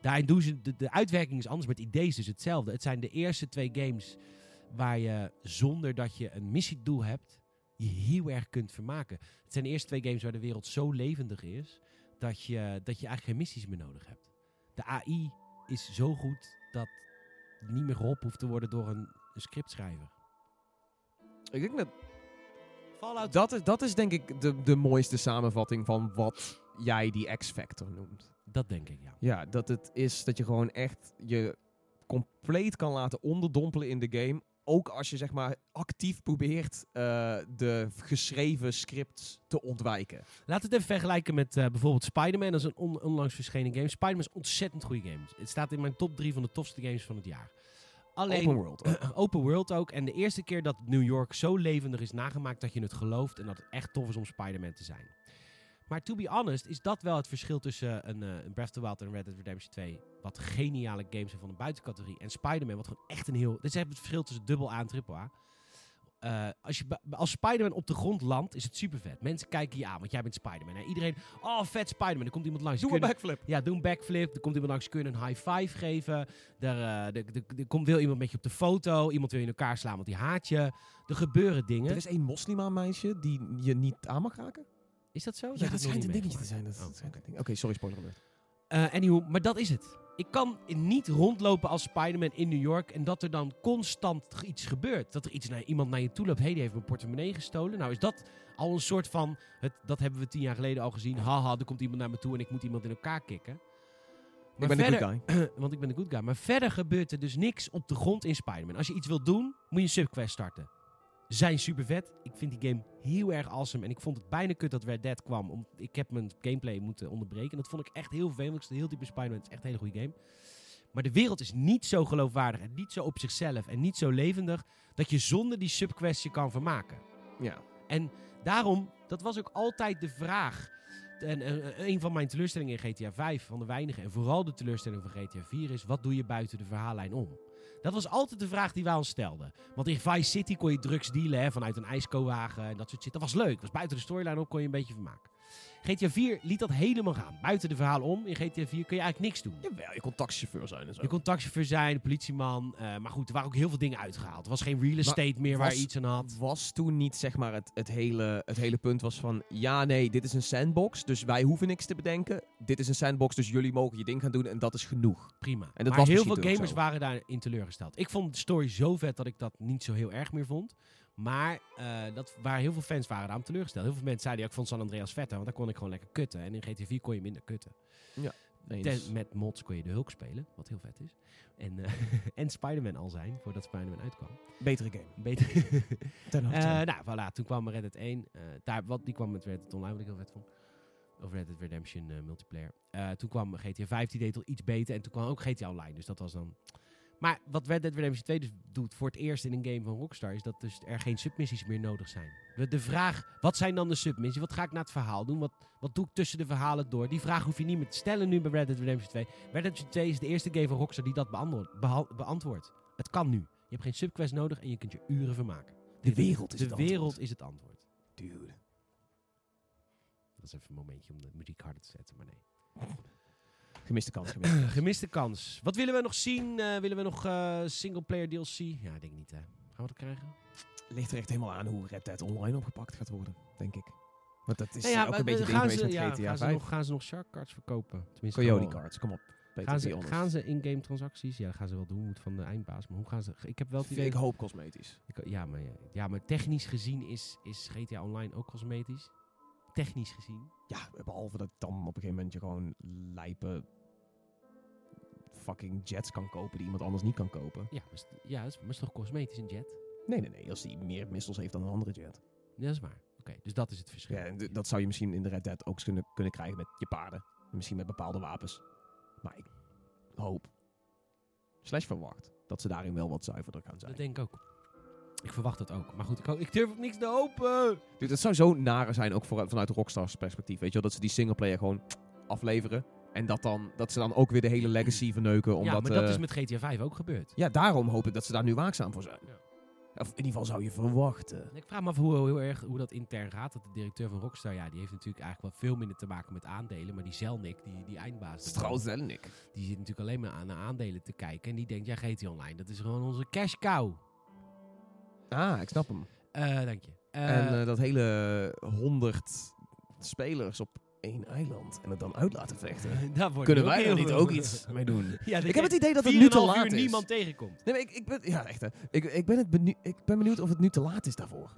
Speaker 1: Daarin doen ze, de, de uitwerking is anders, maar het idee is dus hetzelfde. Het zijn de eerste twee games waar je zonder dat je een missiedoel hebt, je heel erg kunt vermaken. Het zijn de eerste twee games waar de wereld zo levendig is, dat je, dat je eigenlijk geen missies meer nodig hebt. De AI is zo goed dat niet meer geholpen hoeft te worden door een scriptschrijver.
Speaker 2: Ik denk dat...
Speaker 1: Fallout
Speaker 2: Dat is, dat is denk ik de, de mooiste samenvatting van wat jij die X-Factor noemt.
Speaker 1: Dat denk ik, ja.
Speaker 2: Ja, dat het is dat je gewoon echt je compleet kan laten onderdompelen in de game. Ook als je zeg maar actief probeert eh, de geschreven scripts te ontwijken.
Speaker 1: Laten we het even vergelijken met eh, bijvoorbeeld Spider-Man. Dat is een on- onlangs verschenen game. Spider-Man is een ontzettend goede game. Het staat in mijn top 3 van de tofste games van het jaar. Alleen,
Speaker 2: Open world. ook. [clears throat]
Speaker 1: open world ook. En de eerste keer dat New York zo levendig is nagemaakt dat je het gelooft en dat het echt tof is om Spider-Man te zijn. Maar to be honest is dat wel het verschil tussen een, eh, een Breath of the Wild en Red Dead Redemption 2. Wat geniale games zijn van een buitencategorie. En Spider-Man, wat gewoon echt een heel... Dit is het verschil tussen dubbel A en triple A. Eh, als, je, als Spider-Man op de grond landt, is het super vet. Mensen kijken je aan, want jij bent Spider-Man. hè. Iedereen, oh vet Spider-Man. Er komt iemand langs.
Speaker 2: Doe een backflip.
Speaker 1: ja, doe een backflip. Er komt iemand langs, kun je een high five geven. Er, eh, er, er, er komt wil iemand met je op de foto. Iemand wil je in elkaar slaan, want die haat je. Er gebeuren dingen.
Speaker 2: Er is één moslima meisje die je niet aan mag raken.
Speaker 1: Is dat zo?
Speaker 2: Ja, dat
Speaker 1: nog
Speaker 2: schijnt een dingetje te zijn.
Speaker 1: Oh. Oké,
Speaker 2: sorry, spoiler alert.
Speaker 1: Anywho, maar dat is het. Ik kan niet rondlopen als Spider-Man in New York en dat er dan constant iets gebeurt. Dat er iets naar, iemand naar je toe loopt. Hé, hey, die heeft mijn portemonnee gestolen. Nou is dat al een soort van, het, dat hebben we tien jaar geleden al gezien. Haha, er komt iemand naar me toe en ik moet iemand in elkaar kicken.
Speaker 2: ik ben de
Speaker 1: verder-
Speaker 2: good guy. [clears throat]
Speaker 1: want ik ben de good guy. Maar verder gebeurt er dus niks op de grond in Spider-Man. Als je iets wilt doen, moet je een subquest starten. Zijn super vet. Ik vind die game heel erg awesome. En ik vond het bijna kut dat Red Dead kwam. Om, ik heb mijn gameplay moeten onderbreken. En dat vond ik echt heel vervelend. Ik heel diep in Spider-Man. Het is echt een hele goede game. Maar de wereld is niet zo geloofwaardig. En niet zo op zichzelf. En niet zo levendig. Dat je zonder die subquest je kan vermaken.
Speaker 2: Ja.
Speaker 1: En daarom, dat was ook altijd de vraag. En eh, een van mijn teleurstellingen in GTA 5, van de weinige, en vooral de teleurstelling van GTA 4, is: wat doe je buiten de verhaallijn om? Dat was altijd de vraag die wij ons stelden. Want in Vice City kon je drugs dealen vanuit een ijskowagen en dat soort shit. Dat was leuk. Was buiten de storyline op, kon je een beetje vermaken. GTA 4 liet dat helemaal gaan. Buiten de verhalen om, in GTA 4 kun je eigenlijk niks doen.
Speaker 2: Jawel, je kon taxichauffeur zijn en zo.
Speaker 1: Je kon taxichauffeur zijn, politieman. eh, maar goed, er waren ook heel veel dingen uitgehaald. Er was geen real estate meer waar je iets aan had.
Speaker 2: was toen niet zeg maar het, het, hele, het hele punt was van ja nee dit is een sandbox dus wij hoeven niks te bedenken dit is een sandbox dus jullie mogen je ding gaan doen en dat is genoeg
Speaker 1: Prima.
Speaker 2: dat
Speaker 1: maar
Speaker 2: was
Speaker 1: heel veel gamers waren daarin teleurgesteld. Ik vond de story zo vet dat ik dat niet zo heel erg meer vond. Maar eh, dat waar heel veel fans waren daarom teleurgesteld. Heel veel mensen zeiden, ja, ik vond San Andreas vetter, want daar kon ik gewoon lekker kutten. En in GTA 4 kon je minder kutten. Ten- met mods kon je de Hulk spelen, wat heel vet is. En, eh, [laughs] en Spider-Man al zijn, voordat Spider-Man uitkwam.
Speaker 2: betere game
Speaker 1: Beter. [laughs]
Speaker 2: ten
Speaker 1: Eh,
Speaker 2: harte.
Speaker 1: nou, voilà, toen kwam Red Dead 1. eh, daar, wat, die kwam met Red Dead Online, wat ik heel vet vond. Of Red Dead Redemption multiplayer. Toen kwam GTA 5, die deed al iets beter. En toen kwam ook GTA Online, dus dat was dan... Maar wat Red Dead Redemption 2 dus doet voor het eerst in een game van Rockstar... is dat dus er geen submissies meer nodig zijn. De, de vraag, wat zijn dan de submissies? Wat ga ik na het verhaal doen? Wat, wat doe ik tussen de verhalen door? Die vraag hoef je niet meer te stellen nu bij Red Dead Redemption 2. Red Dead Redemption 2 is de eerste game van Rockstar die dat beantwoordt. Het kan nu. Je hebt geen subquest nodig en je kunt je uren vermaken.
Speaker 2: De wereld is
Speaker 1: de
Speaker 2: het
Speaker 1: wereld
Speaker 2: antwoord.
Speaker 1: is het antwoord.
Speaker 2: dude
Speaker 1: Dat is even een momentje om de muziek harder te zetten, maar nee. [laughs]
Speaker 2: gemiste kans gemiste [clears throat] kans.
Speaker 1: Gemiste kans. Wat willen we nog zien? Eh, willen we nog eh singleplayer DLC? Ja, ik denk niet hè. Gaan we dat krijgen?
Speaker 2: ligt er echt helemaal aan hoe Red Dead Online opgepakt gaat worden denk ik Want dat is
Speaker 1: Nou ja,
Speaker 2: ook
Speaker 1: maar
Speaker 2: een beetje
Speaker 1: gaan
Speaker 2: geweest
Speaker 1: ze,
Speaker 2: met
Speaker 1: ja,
Speaker 2: GTA
Speaker 1: gaan, ze
Speaker 2: 5.
Speaker 1: nog, gaan ze nog shark cards verkopen? Tenminste,
Speaker 2: Coyote cards, kom op.
Speaker 1: Gaan ze, gaan ze in-game transacties? Ja, dat gaan ze wel doen, moet van de eindbaas. Maar hoe gaan ze... Ik heb wel.
Speaker 2: Ik hoop cosmetisch.
Speaker 1: Ik- ja, maar, ja, maar technisch gezien is, is GTA Online ook cosmetisch. Technisch gezien.
Speaker 2: Ja, behalve dat dan op een gegeven moment je gewoon lijpe fucking jets kan kopen die iemand anders niet kan kopen.
Speaker 1: Ja, maar is, ja, is, maar is toch cosmetisch een jet?
Speaker 2: Nee, nee, nee. Als die meer missiles heeft dan een andere jet.
Speaker 1: Ja, dat is waar. Oké, dus dat is het verschil.
Speaker 2: Ja, en dat zou je misschien in de Red Dead ook kunnen, kunnen krijgen met je paarden. En misschien met bepaalde wapens. Maar ik hoop, slash verwacht, dat ze daarin wel wat zuiverder gaan zijn.
Speaker 1: Dat denk ik ook. Ik verwacht het ook. Maar goed, ik, ik durf ook niks te hopen.
Speaker 2: Dude, het zou zo nare zijn, ook voor, vanuit Rockstars perspectief. Weet je wel, dat ze die singleplayer gewoon afleveren. En dat, dan, dat ze dan ook weer de hele legacy verneuken. Omdat,
Speaker 1: ja, maar dat
Speaker 2: eh,
Speaker 1: is met GTA 5 ook gebeurd.
Speaker 2: ja, daarom hoop ik dat ze daar nu waakzaam voor zijn.
Speaker 1: Ja.
Speaker 2: Of in ieder geval zou je verwachten.
Speaker 1: En Ik vraag me af hoe, hoe, erg, hoe dat intern gaat. Dat de directeur van Rockstar, ja, die heeft natuurlijk eigenlijk wel veel minder te maken met aandelen. Maar die Zelnick, die, die eindbaas,
Speaker 2: Strauss en ik.
Speaker 1: die zit natuurlijk alleen maar aan naar aandelen te kijken. En die denkt, ja, GTA Online, dat is gewoon onze cash cow.
Speaker 2: Ah, ik snap hem.
Speaker 1: Eh, dank je.
Speaker 2: En eh, dat hele honderd spelers op één eiland en het dan uit laten vechten. [laughs] Kunnen wij er niet ook iets mee doen? [laughs]
Speaker 1: Ja,
Speaker 2: Ik heb het idee dat het nu te
Speaker 1: 4,5
Speaker 2: laat
Speaker 1: uur
Speaker 2: is.
Speaker 1: niemand tegenkomt.
Speaker 2: Nee, maar ik, ik ben, ja, echt, hè. ik, ik, ben het ik ben benieuwd of het nu te laat is daarvoor.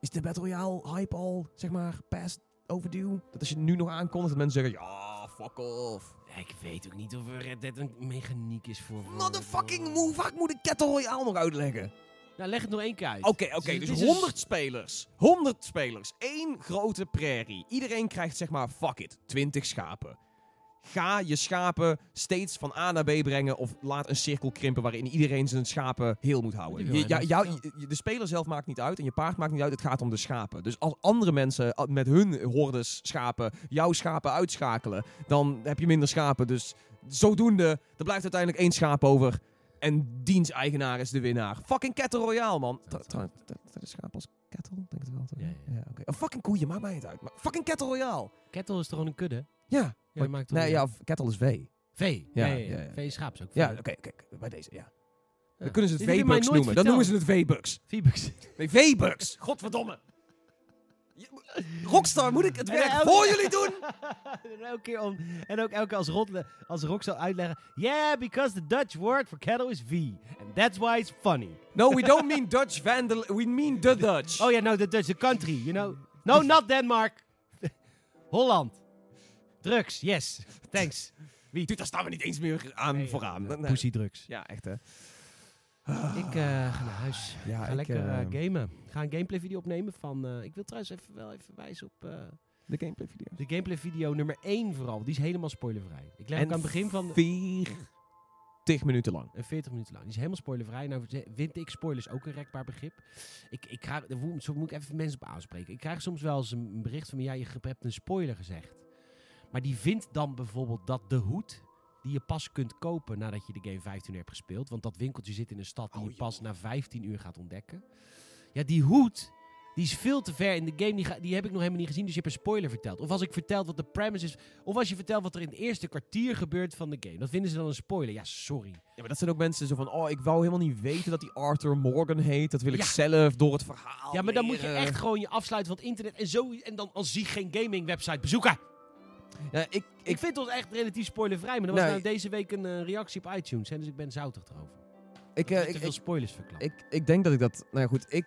Speaker 2: Is de Battle Royale hype al, zeg maar, past overdue? Dat als je nu nog aankondigt, dat mensen zeggen, ja, fuck off.
Speaker 1: Ik weet ook niet of er Red Dead een mechaniek is voor...
Speaker 2: Motherfucking, hoe vaak moet ik Battle Royale nog uitleggen?
Speaker 1: Nou, leg het nog één keer uit.
Speaker 2: Oké, oké, dus
Speaker 1: is een
Speaker 2: 100 spelers. 100 spelers. Eén grote prairie. Iedereen krijgt zeg maar, fuck it, 20 schapen. Ga je schapen steeds van A naar B brengen of laat een cirkel krimpen waarin iedereen zijn schapen heel moet houden. Je, jou- je- de speler zelf maakt niet uit en je paard maakt niet uit, het gaat om de schapen. Dus als andere mensen a- met hun hordes schapen jouw schapen uitschakelen, dan heb je minder schapen. Dus zodoende, er blijft uiteindelijk één schaap over. En diens eigenaar is de winnaar. Fucking Kettle Royale, man.
Speaker 1: Dat-
Speaker 2: Trouw- Dat dat is schaap als kettle? Denk het wel. toch?
Speaker 1: Ja, ja.
Speaker 2: oké. Oh, fucking koeien, maakt mij niet uit. Maar fucking Kettle Royale.
Speaker 1: Kettle is toch gewoon een kudde?
Speaker 2: Ja.
Speaker 1: Ja, dat maakt toch
Speaker 2: nee, ja, kettle is V.
Speaker 1: V.
Speaker 2: Ja,
Speaker 1: Ja, ja, ja.
Speaker 2: ja, ja.
Speaker 1: V is schaap is ook.
Speaker 2: Ja, oké, oké. Bij deze, ja.
Speaker 1: Ja.
Speaker 2: Dan kunnen ze het V-bucks noemen. Dan noemen ze het V-bucks.
Speaker 1: V-bucks.
Speaker 2: Nee, V-bucks. Godverdomme. Rockstar, moet ik het werk
Speaker 1: elke-
Speaker 2: voor jullie doen? [laughs]
Speaker 1: en elke keer om, en ook elke keer als, als Rock zou uitleggen. Yeah, because the Dutch word for kettle is V. And that's why it's funny.
Speaker 2: No, we don't mean Dutch vandal. We mean the Dutch.
Speaker 1: Oh ja, no, the Dutch, the country, you know. No, not Denmark. [laughs] Holland. Drugs, yes. Thanks. Wie?
Speaker 2: Dude, daar staan we niet eens meer aan
Speaker 1: Nee,
Speaker 2: vooraan.
Speaker 1: ja,
Speaker 2: Nee.
Speaker 1: Pussy drugs.
Speaker 2: Ja, echt hè.
Speaker 1: Ik eh, ga naar huis.
Speaker 2: Ja,
Speaker 1: ga
Speaker 2: ik,
Speaker 1: lekker eh,
Speaker 2: eh,
Speaker 1: gamen. Ga een gameplay video opnemen van... ik wil trouwens even, wel even wijzen op
Speaker 2: De gameplay video's.
Speaker 1: de gameplay video nummer 1 vooral. Die is helemaal spoilervrij. Ik leg aan het begin van...
Speaker 2: 40 minuten lang.
Speaker 1: En 40 minuten lang. Die is helemaal spoilervrij. Nou vind ik spoilers ook een rekbaar begrip. Ik, ik krijg, zo moet ik even mensen op aanspreken. Ik krijg soms wel eens een een bericht van... Ja, je hebt een spoiler gezegd. Maar die vindt dan bijvoorbeeld dat de hoed... die je pas kunt kopen nadat je de game 15 uur hebt gespeeld... want dat winkeltje zit in een stad die
Speaker 2: Oh,
Speaker 1: je pas
Speaker 2: joh.
Speaker 1: na 15 uur gaat ontdekken. Ja, die hoed... Die is veel te ver in de game. Die, ga- die heb ik nog helemaal niet gezien. Dus je hebt een spoiler verteld. Of als ik vertel wat de premise is. Of als je vertelt wat er in het eerste kwartier gebeurt van de game. Dat vinden ze dan een spoiler. Ja, sorry.
Speaker 2: Ja, maar dat zijn ook mensen zo van, oh, ik wou helemaal niet weten dat die Arthur Morgan heet. Dat wil ik zelf door het verhaal
Speaker 1: Ja, maar dan moet je echt gewoon je afsluiten van het internet en zo. En dan als zie geen gaming website bezoeken.
Speaker 2: Ja, ik,
Speaker 1: Ik, vind ons echt relatief spoilervrij. Maar er was
Speaker 2: Nee.
Speaker 1: nou deze week een eh, reactie op iTunes. Hè, dus ik ben zoutig erover.
Speaker 2: ik,
Speaker 1: Ik,
Speaker 2: eh,
Speaker 1: te
Speaker 2: ik,
Speaker 1: veel
Speaker 2: ik,
Speaker 1: spoilers verklapt.
Speaker 2: ik, ik denk dat ik dat... Nou ja, goed, ik,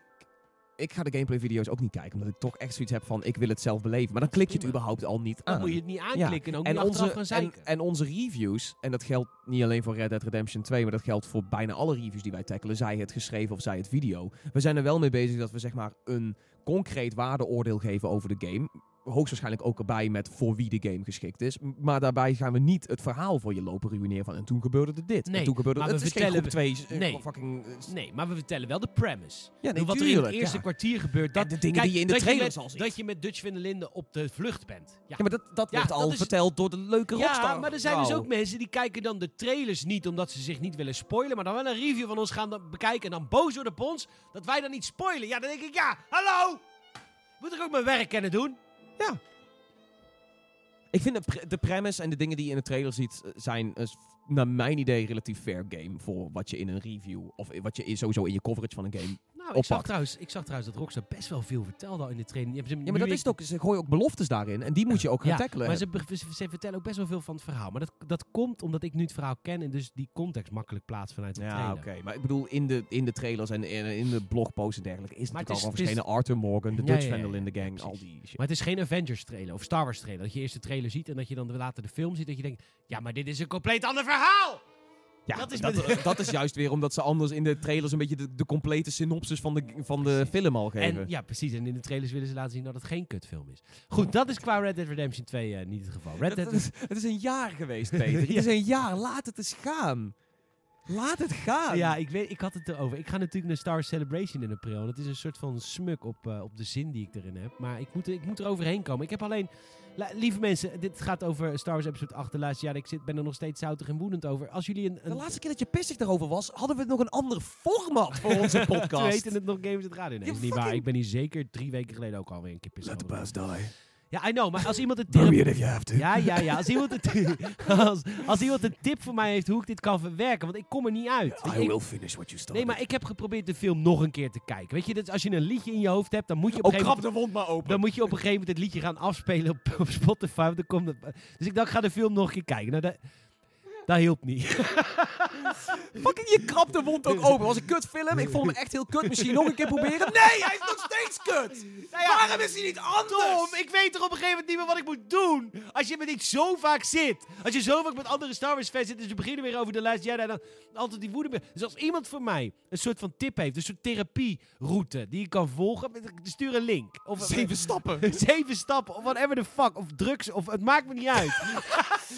Speaker 2: ik ga de gameplay video's ook niet kijken. Omdat ik toch echt zoiets heb van, ik wil het zelf beleven. Maar dan klik je het
Speaker 1: Prima.
Speaker 2: überhaupt al niet
Speaker 1: dan
Speaker 2: aan.
Speaker 1: moet je het niet aanklikken en ook niet achteraf
Speaker 2: onze,
Speaker 1: gaan
Speaker 2: en,
Speaker 1: zeiken.
Speaker 2: en onze reviews, en dat geldt niet alleen voor Red Dead Redemption 2, maar dat geldt voor bijna alle reviews die wij tackelen, zij het geschreven of zij het video. We zijn er wel mee bezig dat we zeg maar een concreet waardeoordeel geven over de game. Hoogstwaarschijnlijk ook erbij met voor wie de game geschikt is. Maar daarbij gaan we niet het verhaal voor je lopen ruïneren van en toen gebeurde er dit.
Speaker 1: Nee,
Speaker 2: en toen gebeurde
Speaker 1: maar
Speaker 2: het
Speaker 1: we
Speaker 2: is geen groep
Speaker 1: vertellen-
Speaker 2: 2.
Speaker 1: nee.
Speaker 2: Fucking, eh,
Speaker 1: Nee, maar we vertellen wel de premise.
Speaker 2: ja, nee,
Speaker 1: wat er in het eerste
Speaker 2: ja.
Speaker 1: kwartier gebeurt. Dat,
Speaker 2: En de dingen
Speaker 1: kijk,
Speaker 2: die je in de
Speaker 1: dat
Speaker 2: trailers
Speaker 1: met,
Speaker 2: al ziet.
Speaker 1: Dat je met Dutch van der Linden op de vlucht bent. Ja,
Speaker 2: Ja, maar dat, dat wordt al
Speaker 1: dat
Speaker 2: verteld door de leuke rockstar.
Speaker 1: Ja, maar er zijn dus ook mensen die kijken dan de trailers niet omdat ze zich niet willen spoilen, maar dan wel een review van ons gaan bekijken en dan boos worden op ons dat wij dan niet spoilen. Ja, dan denk ik, ja, hallo! Moet ik ook mijn werk kunnen doen?
Speaker 2: Ik vind de, de premise en de dingen die je in de trailer ziet, eh, zijn eh, naar mijn idee relatief fair game voor wat je in een review of wat je sowieso in je coverage van een game
Speaker 1: Nou, ik zag, trouwens, ik zag trouwens dat Rockstar best wel veel vertelde al in de training.
Speaker 2: Ja, maar dat is het ook. Ze gooien ook beloftes daarin. En die moet je ook gaan
Speaker 1: Ja,
Speaker 2: tackelen.
Speaker 1: Maar ze, ze, ze vertellen ook best wel veel van het verhaal. Maar dat, dat komt omdat ik nu het verhaal ken en dus die context makkelijk plaats vanuit de
Speaker 2: Ja,
Speaker 1: trailer.
Speaker 2: oké. Maar ik bedoel, in de, in de trailers en in, in de blogposts en dergelijke is
Speaker 1: Maar
Speaker 2: het
Speaker 1: het
Speaker 2: natuurlijk
Speaker 1: is-
Speaker 2: al
Speaker 1: het is-
Speaker 2: verschenen. Arthur Morgan, de
Speaker 1: Ja,
Speaker 2: Dutch
Speaker 1: ja, ja,
Speaker 2: Vandal in
Speaker 1: ja,
Speaker 2: the gang, al die shit.
Speaker 1: Maar het is geen Avengers trailer of Star Wars trailer. Dat je eerst de trailer ziet en dat je dan later de film ziet. Dat je denkt, ja, maar dit is een compleet ander verhaal!
Speaker 2: Ja,
Speaker 1: dat is met-
Speaker 2: dat, is juist weer omdat ze anders in de trailers een beetje de, de complete synopsis van de, van de film al geven.
Speaker 1: En ja, precies. En in de trailers willen ze laten zien dat het geen kutfilm is. Goed, dat is qua Red Dead Redemption 2 eh, niet het geval. Red
Speaker 2: het,
Speaker 1: Dead
Speaker 2: is, het is een jaar geweest, [laughs] Peter. Het is een jaar. Laat het eens gaan. Laat het gaan.
Speaker 1: Ja, ik, weet, ik had het erover. Ik ga natuurlijk naar Star Celebration in april. Dat is een soort van smuk op, eh, op de zin die ik erin heb. Maar ik moet, ik moet er overheen komen. Ik heb alleen... Lieve mensen, dit gaat over Star Wars Episode 8 de laatste jaar. Ik zit, ben er nog steeds zoutig en woedend over. Als jullie een...
Speaker 2: De
Speaker 1: een
Speaker 2: laatste keer dat je pissig daarover was, hadden we nog een ander format voor onze [laughs] podcast.
Speaker 1: heette het nog Games het Radio. Nee, is niet waar. Ik ben hier zeker drie weken geleden ook alweer een keer pissig over geweest.
Speaker 2: die.
Speaker 1: Ja, I know. Maar als iemand een tip... Ja, ja, ja. Als iemand, een, [laughs] als, als iemand een tip voor mij heeft hoe ik dit kan verwerken. Want ik kom er niet uit.
Speaker 2: I
Speaker 1: ik-
Speaker 2: will finish what you started.
Speaker 1: Nee, maar ik heb geprobeerd de film nog een keer te kijken. Weet je, dat als je een liedje in je hoofd hebt, dan moet je op een
Speaker 2: Oh,
Speaker 1: gegeven moment...
Speaker 2: de wond maar open.
Speaker 1: Dan moet je op een gegeven moment het liedje gaan afspelen op, op Spotify. Dan komt het, dus ik dacht, ik ga de film nog een keer kijken. Nou, dat, dat hielp niet. [laughs] [laughs]
Speaker 2: Fucking, je krapt de wond ook open. Was een kut film. Ik vond hem echt heel kut. Misschien nog een keer proberen. [laughs] Nee, hij is nog steeds kut.
Speaker 1: Nou ja,
Speaker 2: Waarom is hij niet anders?
Speaker 1: Tom, ik weet toch op een gegeven moment niet meer wat ik moet doen. Als je met iets zo vaak zit. Als je zo vaak met andere Star Wars fans zit. Dus we beginnen weer over de Last Jedi. Dan altijd die woede. Dus als iemand voor mij een soort van tip heeft. Een soort therapieroute die ik kan volgen. Stuur een link. Of,
Speaker 2: Zeven stappen. [laughs]
Speaker 1: Zeven stappen. Of whatever the fuck. Of drugs. Of het maakt me niet uit.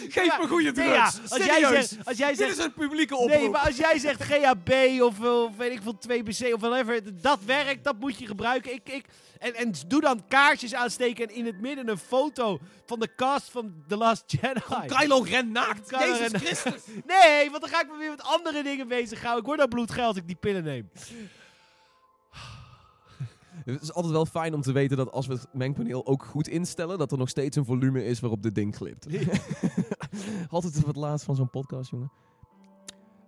Speaker 2: Geef me goede drugs.
Speaker 1: ja, als jij zegt- als jij
Speaker 2: Dit
Speaker 1: zegt-
Speaker 2: is een publieke oproep.
Speaker 1: Nee, maar als jij zegt GHB of, of weet ik veel 2BC of whatever, dat werkt, dat moet je gebruiken. Ik, ik, en, en doe dan kaarsjes aansteken en in het midden een foto van de cast van The Last Jedi.
Speaker 2: Kylo Ren naakt.
Speaker 1: Kylo
Speaker 2: Jezus
Speaker 1: Ren-
Speaker 2: Christus. [laughs]
Speaker 1: Nee, want dan ga ik me weer met andere dingen bezighouden. Ik word dan bloedgeld als ik die pillen neem.
Speaker 2: Het is altijd wel fijn om te weten dat als we het mengpaneel ook goed instellen, dat er nog steeds een volume is waarop dit ding glipt. altijd [laughs] wat laatst van zo'n podcast, jongen.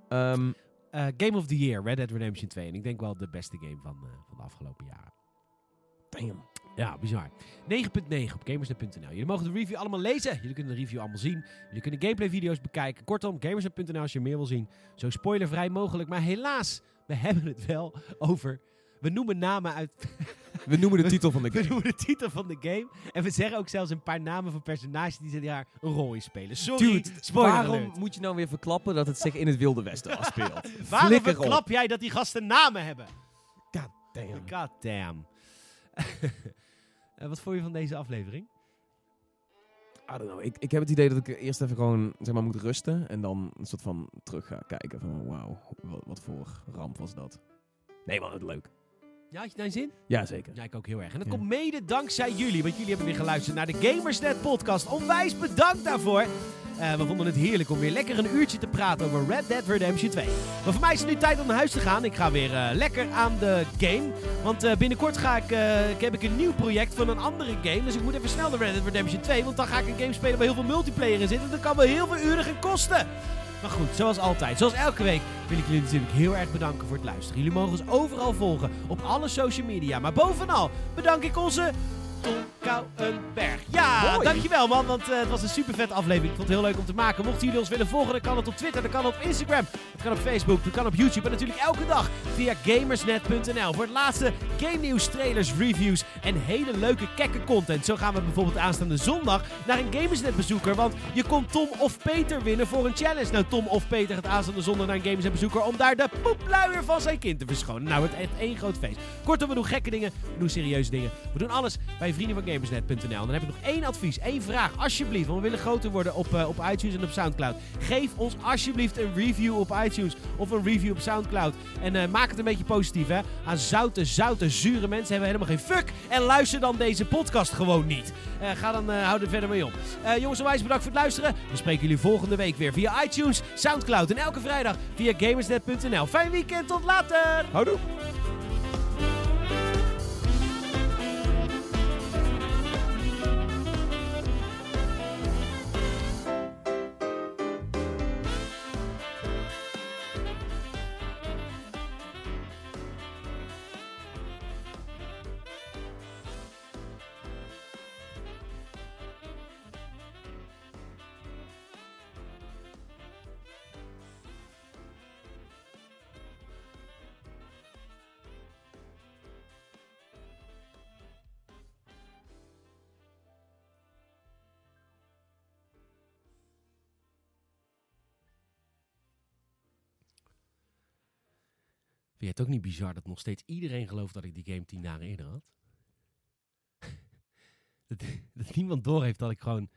Speaker 2: Ehm,
Speaker 1: Eh, Game of the Year, Red Dead Redemption 2. En ik denk wel de beste game van, eh, van de afgelopen jaren.
Speaker 2: damn.
Speaker 1: Ja, bizar. 9.9 op gamersnet.nl. Jullie mogen de review allemaal lezen. Jullie kunnen de review allemaal zien. Jullie kunnen gameplay video's bekijken. Kortom, gamersnet.nl als je meer wil zien. Zo spoilervrij mogelijk. Maar helaas, we [laughs] hebben het wel over... We noemen namen uit... [laughs]
Speaker 2: We noemen de titel van de [laughs]
Speaker 1: We
Speaker 2: game.
Speaker 1: noemen de titel van de game. En we zeggen ook zelfs een paar namen van personages die daar een rol in spelen. Sorry,
Speaker 2: Dude, waarom
Speaker 1: alert.
Speaker 2: moet je nou weer verklappen dat het zich in het Wilde Westen [laughs] afspeelt?
Speaker 1: Waarom verklap jij dat die gasten namen hebben?
Speaker 2: God damn.
Speaker 1: God damn. Eh, wat vond je van deze aflevering?
Speaker 2: I don't know. Ik, ik heb het idee dat ik eerst even gewoon zeg maar, moet rusten. En dan een soort van terug ga kijken van wauw, wat, wat voor ramp was dat. Nee man, het leuk.
Speaker 1: Ja, had je daar zin?
Speaker 2: Jazeker.
Speaker 1: Ja, ik ook heel erg. En dat
Speaker 2: Ja.
Speaker 1: komt mede dankzij jullie, want jullie hebben weer geluisterd naar de Gamersnet podcast. Onwijs bedankt daarvoor. Eh, we vonden het heerlijk om weer lekker een uurtje te praten over Red Dead Redemption 2. Maar voor mij is het nu tijd om naar huis te gaan. Ik ga weer eh, lekker aan de game. Want eh, binnenkort ga ik, ik heb ik een nieuw project van een andere game. Dus ik moet even snel naar Red Dead Redemption 2. Want dan ga ik een game spelen waar heel veel multiplayer in zit. En dat kan wel heel veel uren gaan kosten. Maar goed, zoals altijd, zoals elke week, wil ik jullie natuurlijk heel erg bedanken voor het luisteren. Jullie mogen ons overal volgen, op alle social media. Maar bovenal bedank ik onze Tom Kouwenberg. Dankjewel man, want eh, het was een super vette aflevering. Ik vond het heel leuk om te maken. Mochten jullie ons willen volgen, dan kan het op Twitter, dan kan het op Instagram, dat kan op Facebook, dat kan op YouTube. En natuurlijk elke dag via gamersnet.nl voor het laatste game nieuws, trailers, reviews en hele leuke kekke content. Zo gaan we bijvoorbeeld aanstaande zondag naar een Gamersnet bezoeker, want je kon Tom of Peter winnen voor een challenge. Nou, Tom of Peter gaat aanstaande zondag naar een Gamersnet bezoeker om daar de poepluier van zijn kind te verschonen. Nou, het echt één groot feest. Kortom, we doen gekke dingen, we doen serieuze dingen. We doen alles bij vrienden van Gamersnet.nl. Dan heb ik nog één advies, één vraag, alsjeblieft, want we willen groter worden op, eh, op iTunes en op Soundcloud. Geef ons alsjeblieft een review op iTunes of een review op Soundcloud. En eh, maak het een beetje positief, hè. Aan zoute, zoute, zure mensen hebben we helemaal geen fuck. En luister dan deze podcast gewoon niet. Eh, ga dan, hou er verder mee op. Jongens, onwijs bedankt voor het luisteren. We spreken jullie volgende week weer via iTunes, Soundcloud en elke vrijdag via gamersnet.nl. Fijn weekend, tot later!
Speaker 2: Houdoe.
Speaker 1: Je het ook niet bizar dat nog steeds iedereen gelooft dat ik die game tien dagen eerder had? [laughs] dat, dat niemand doorheeft dat ik gewoon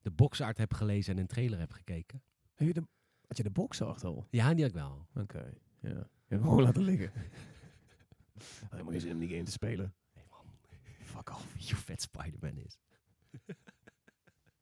Speaker 1: de boxart heb gelezen en een trailer heb gekeken.
Speaker 2: Heb je de, had je de box al?
Speaker 1: Ja, die had ik wel.
Speaker 2: Oké, ja. Je hebt gewoon laten liggen. [laughs] Helemaal geen zin om die game te spelen.
Speaker 1: Nee man,
Speaker 2: Fuck off. [laughs]
Speaker 1: je vet Spider-Man is?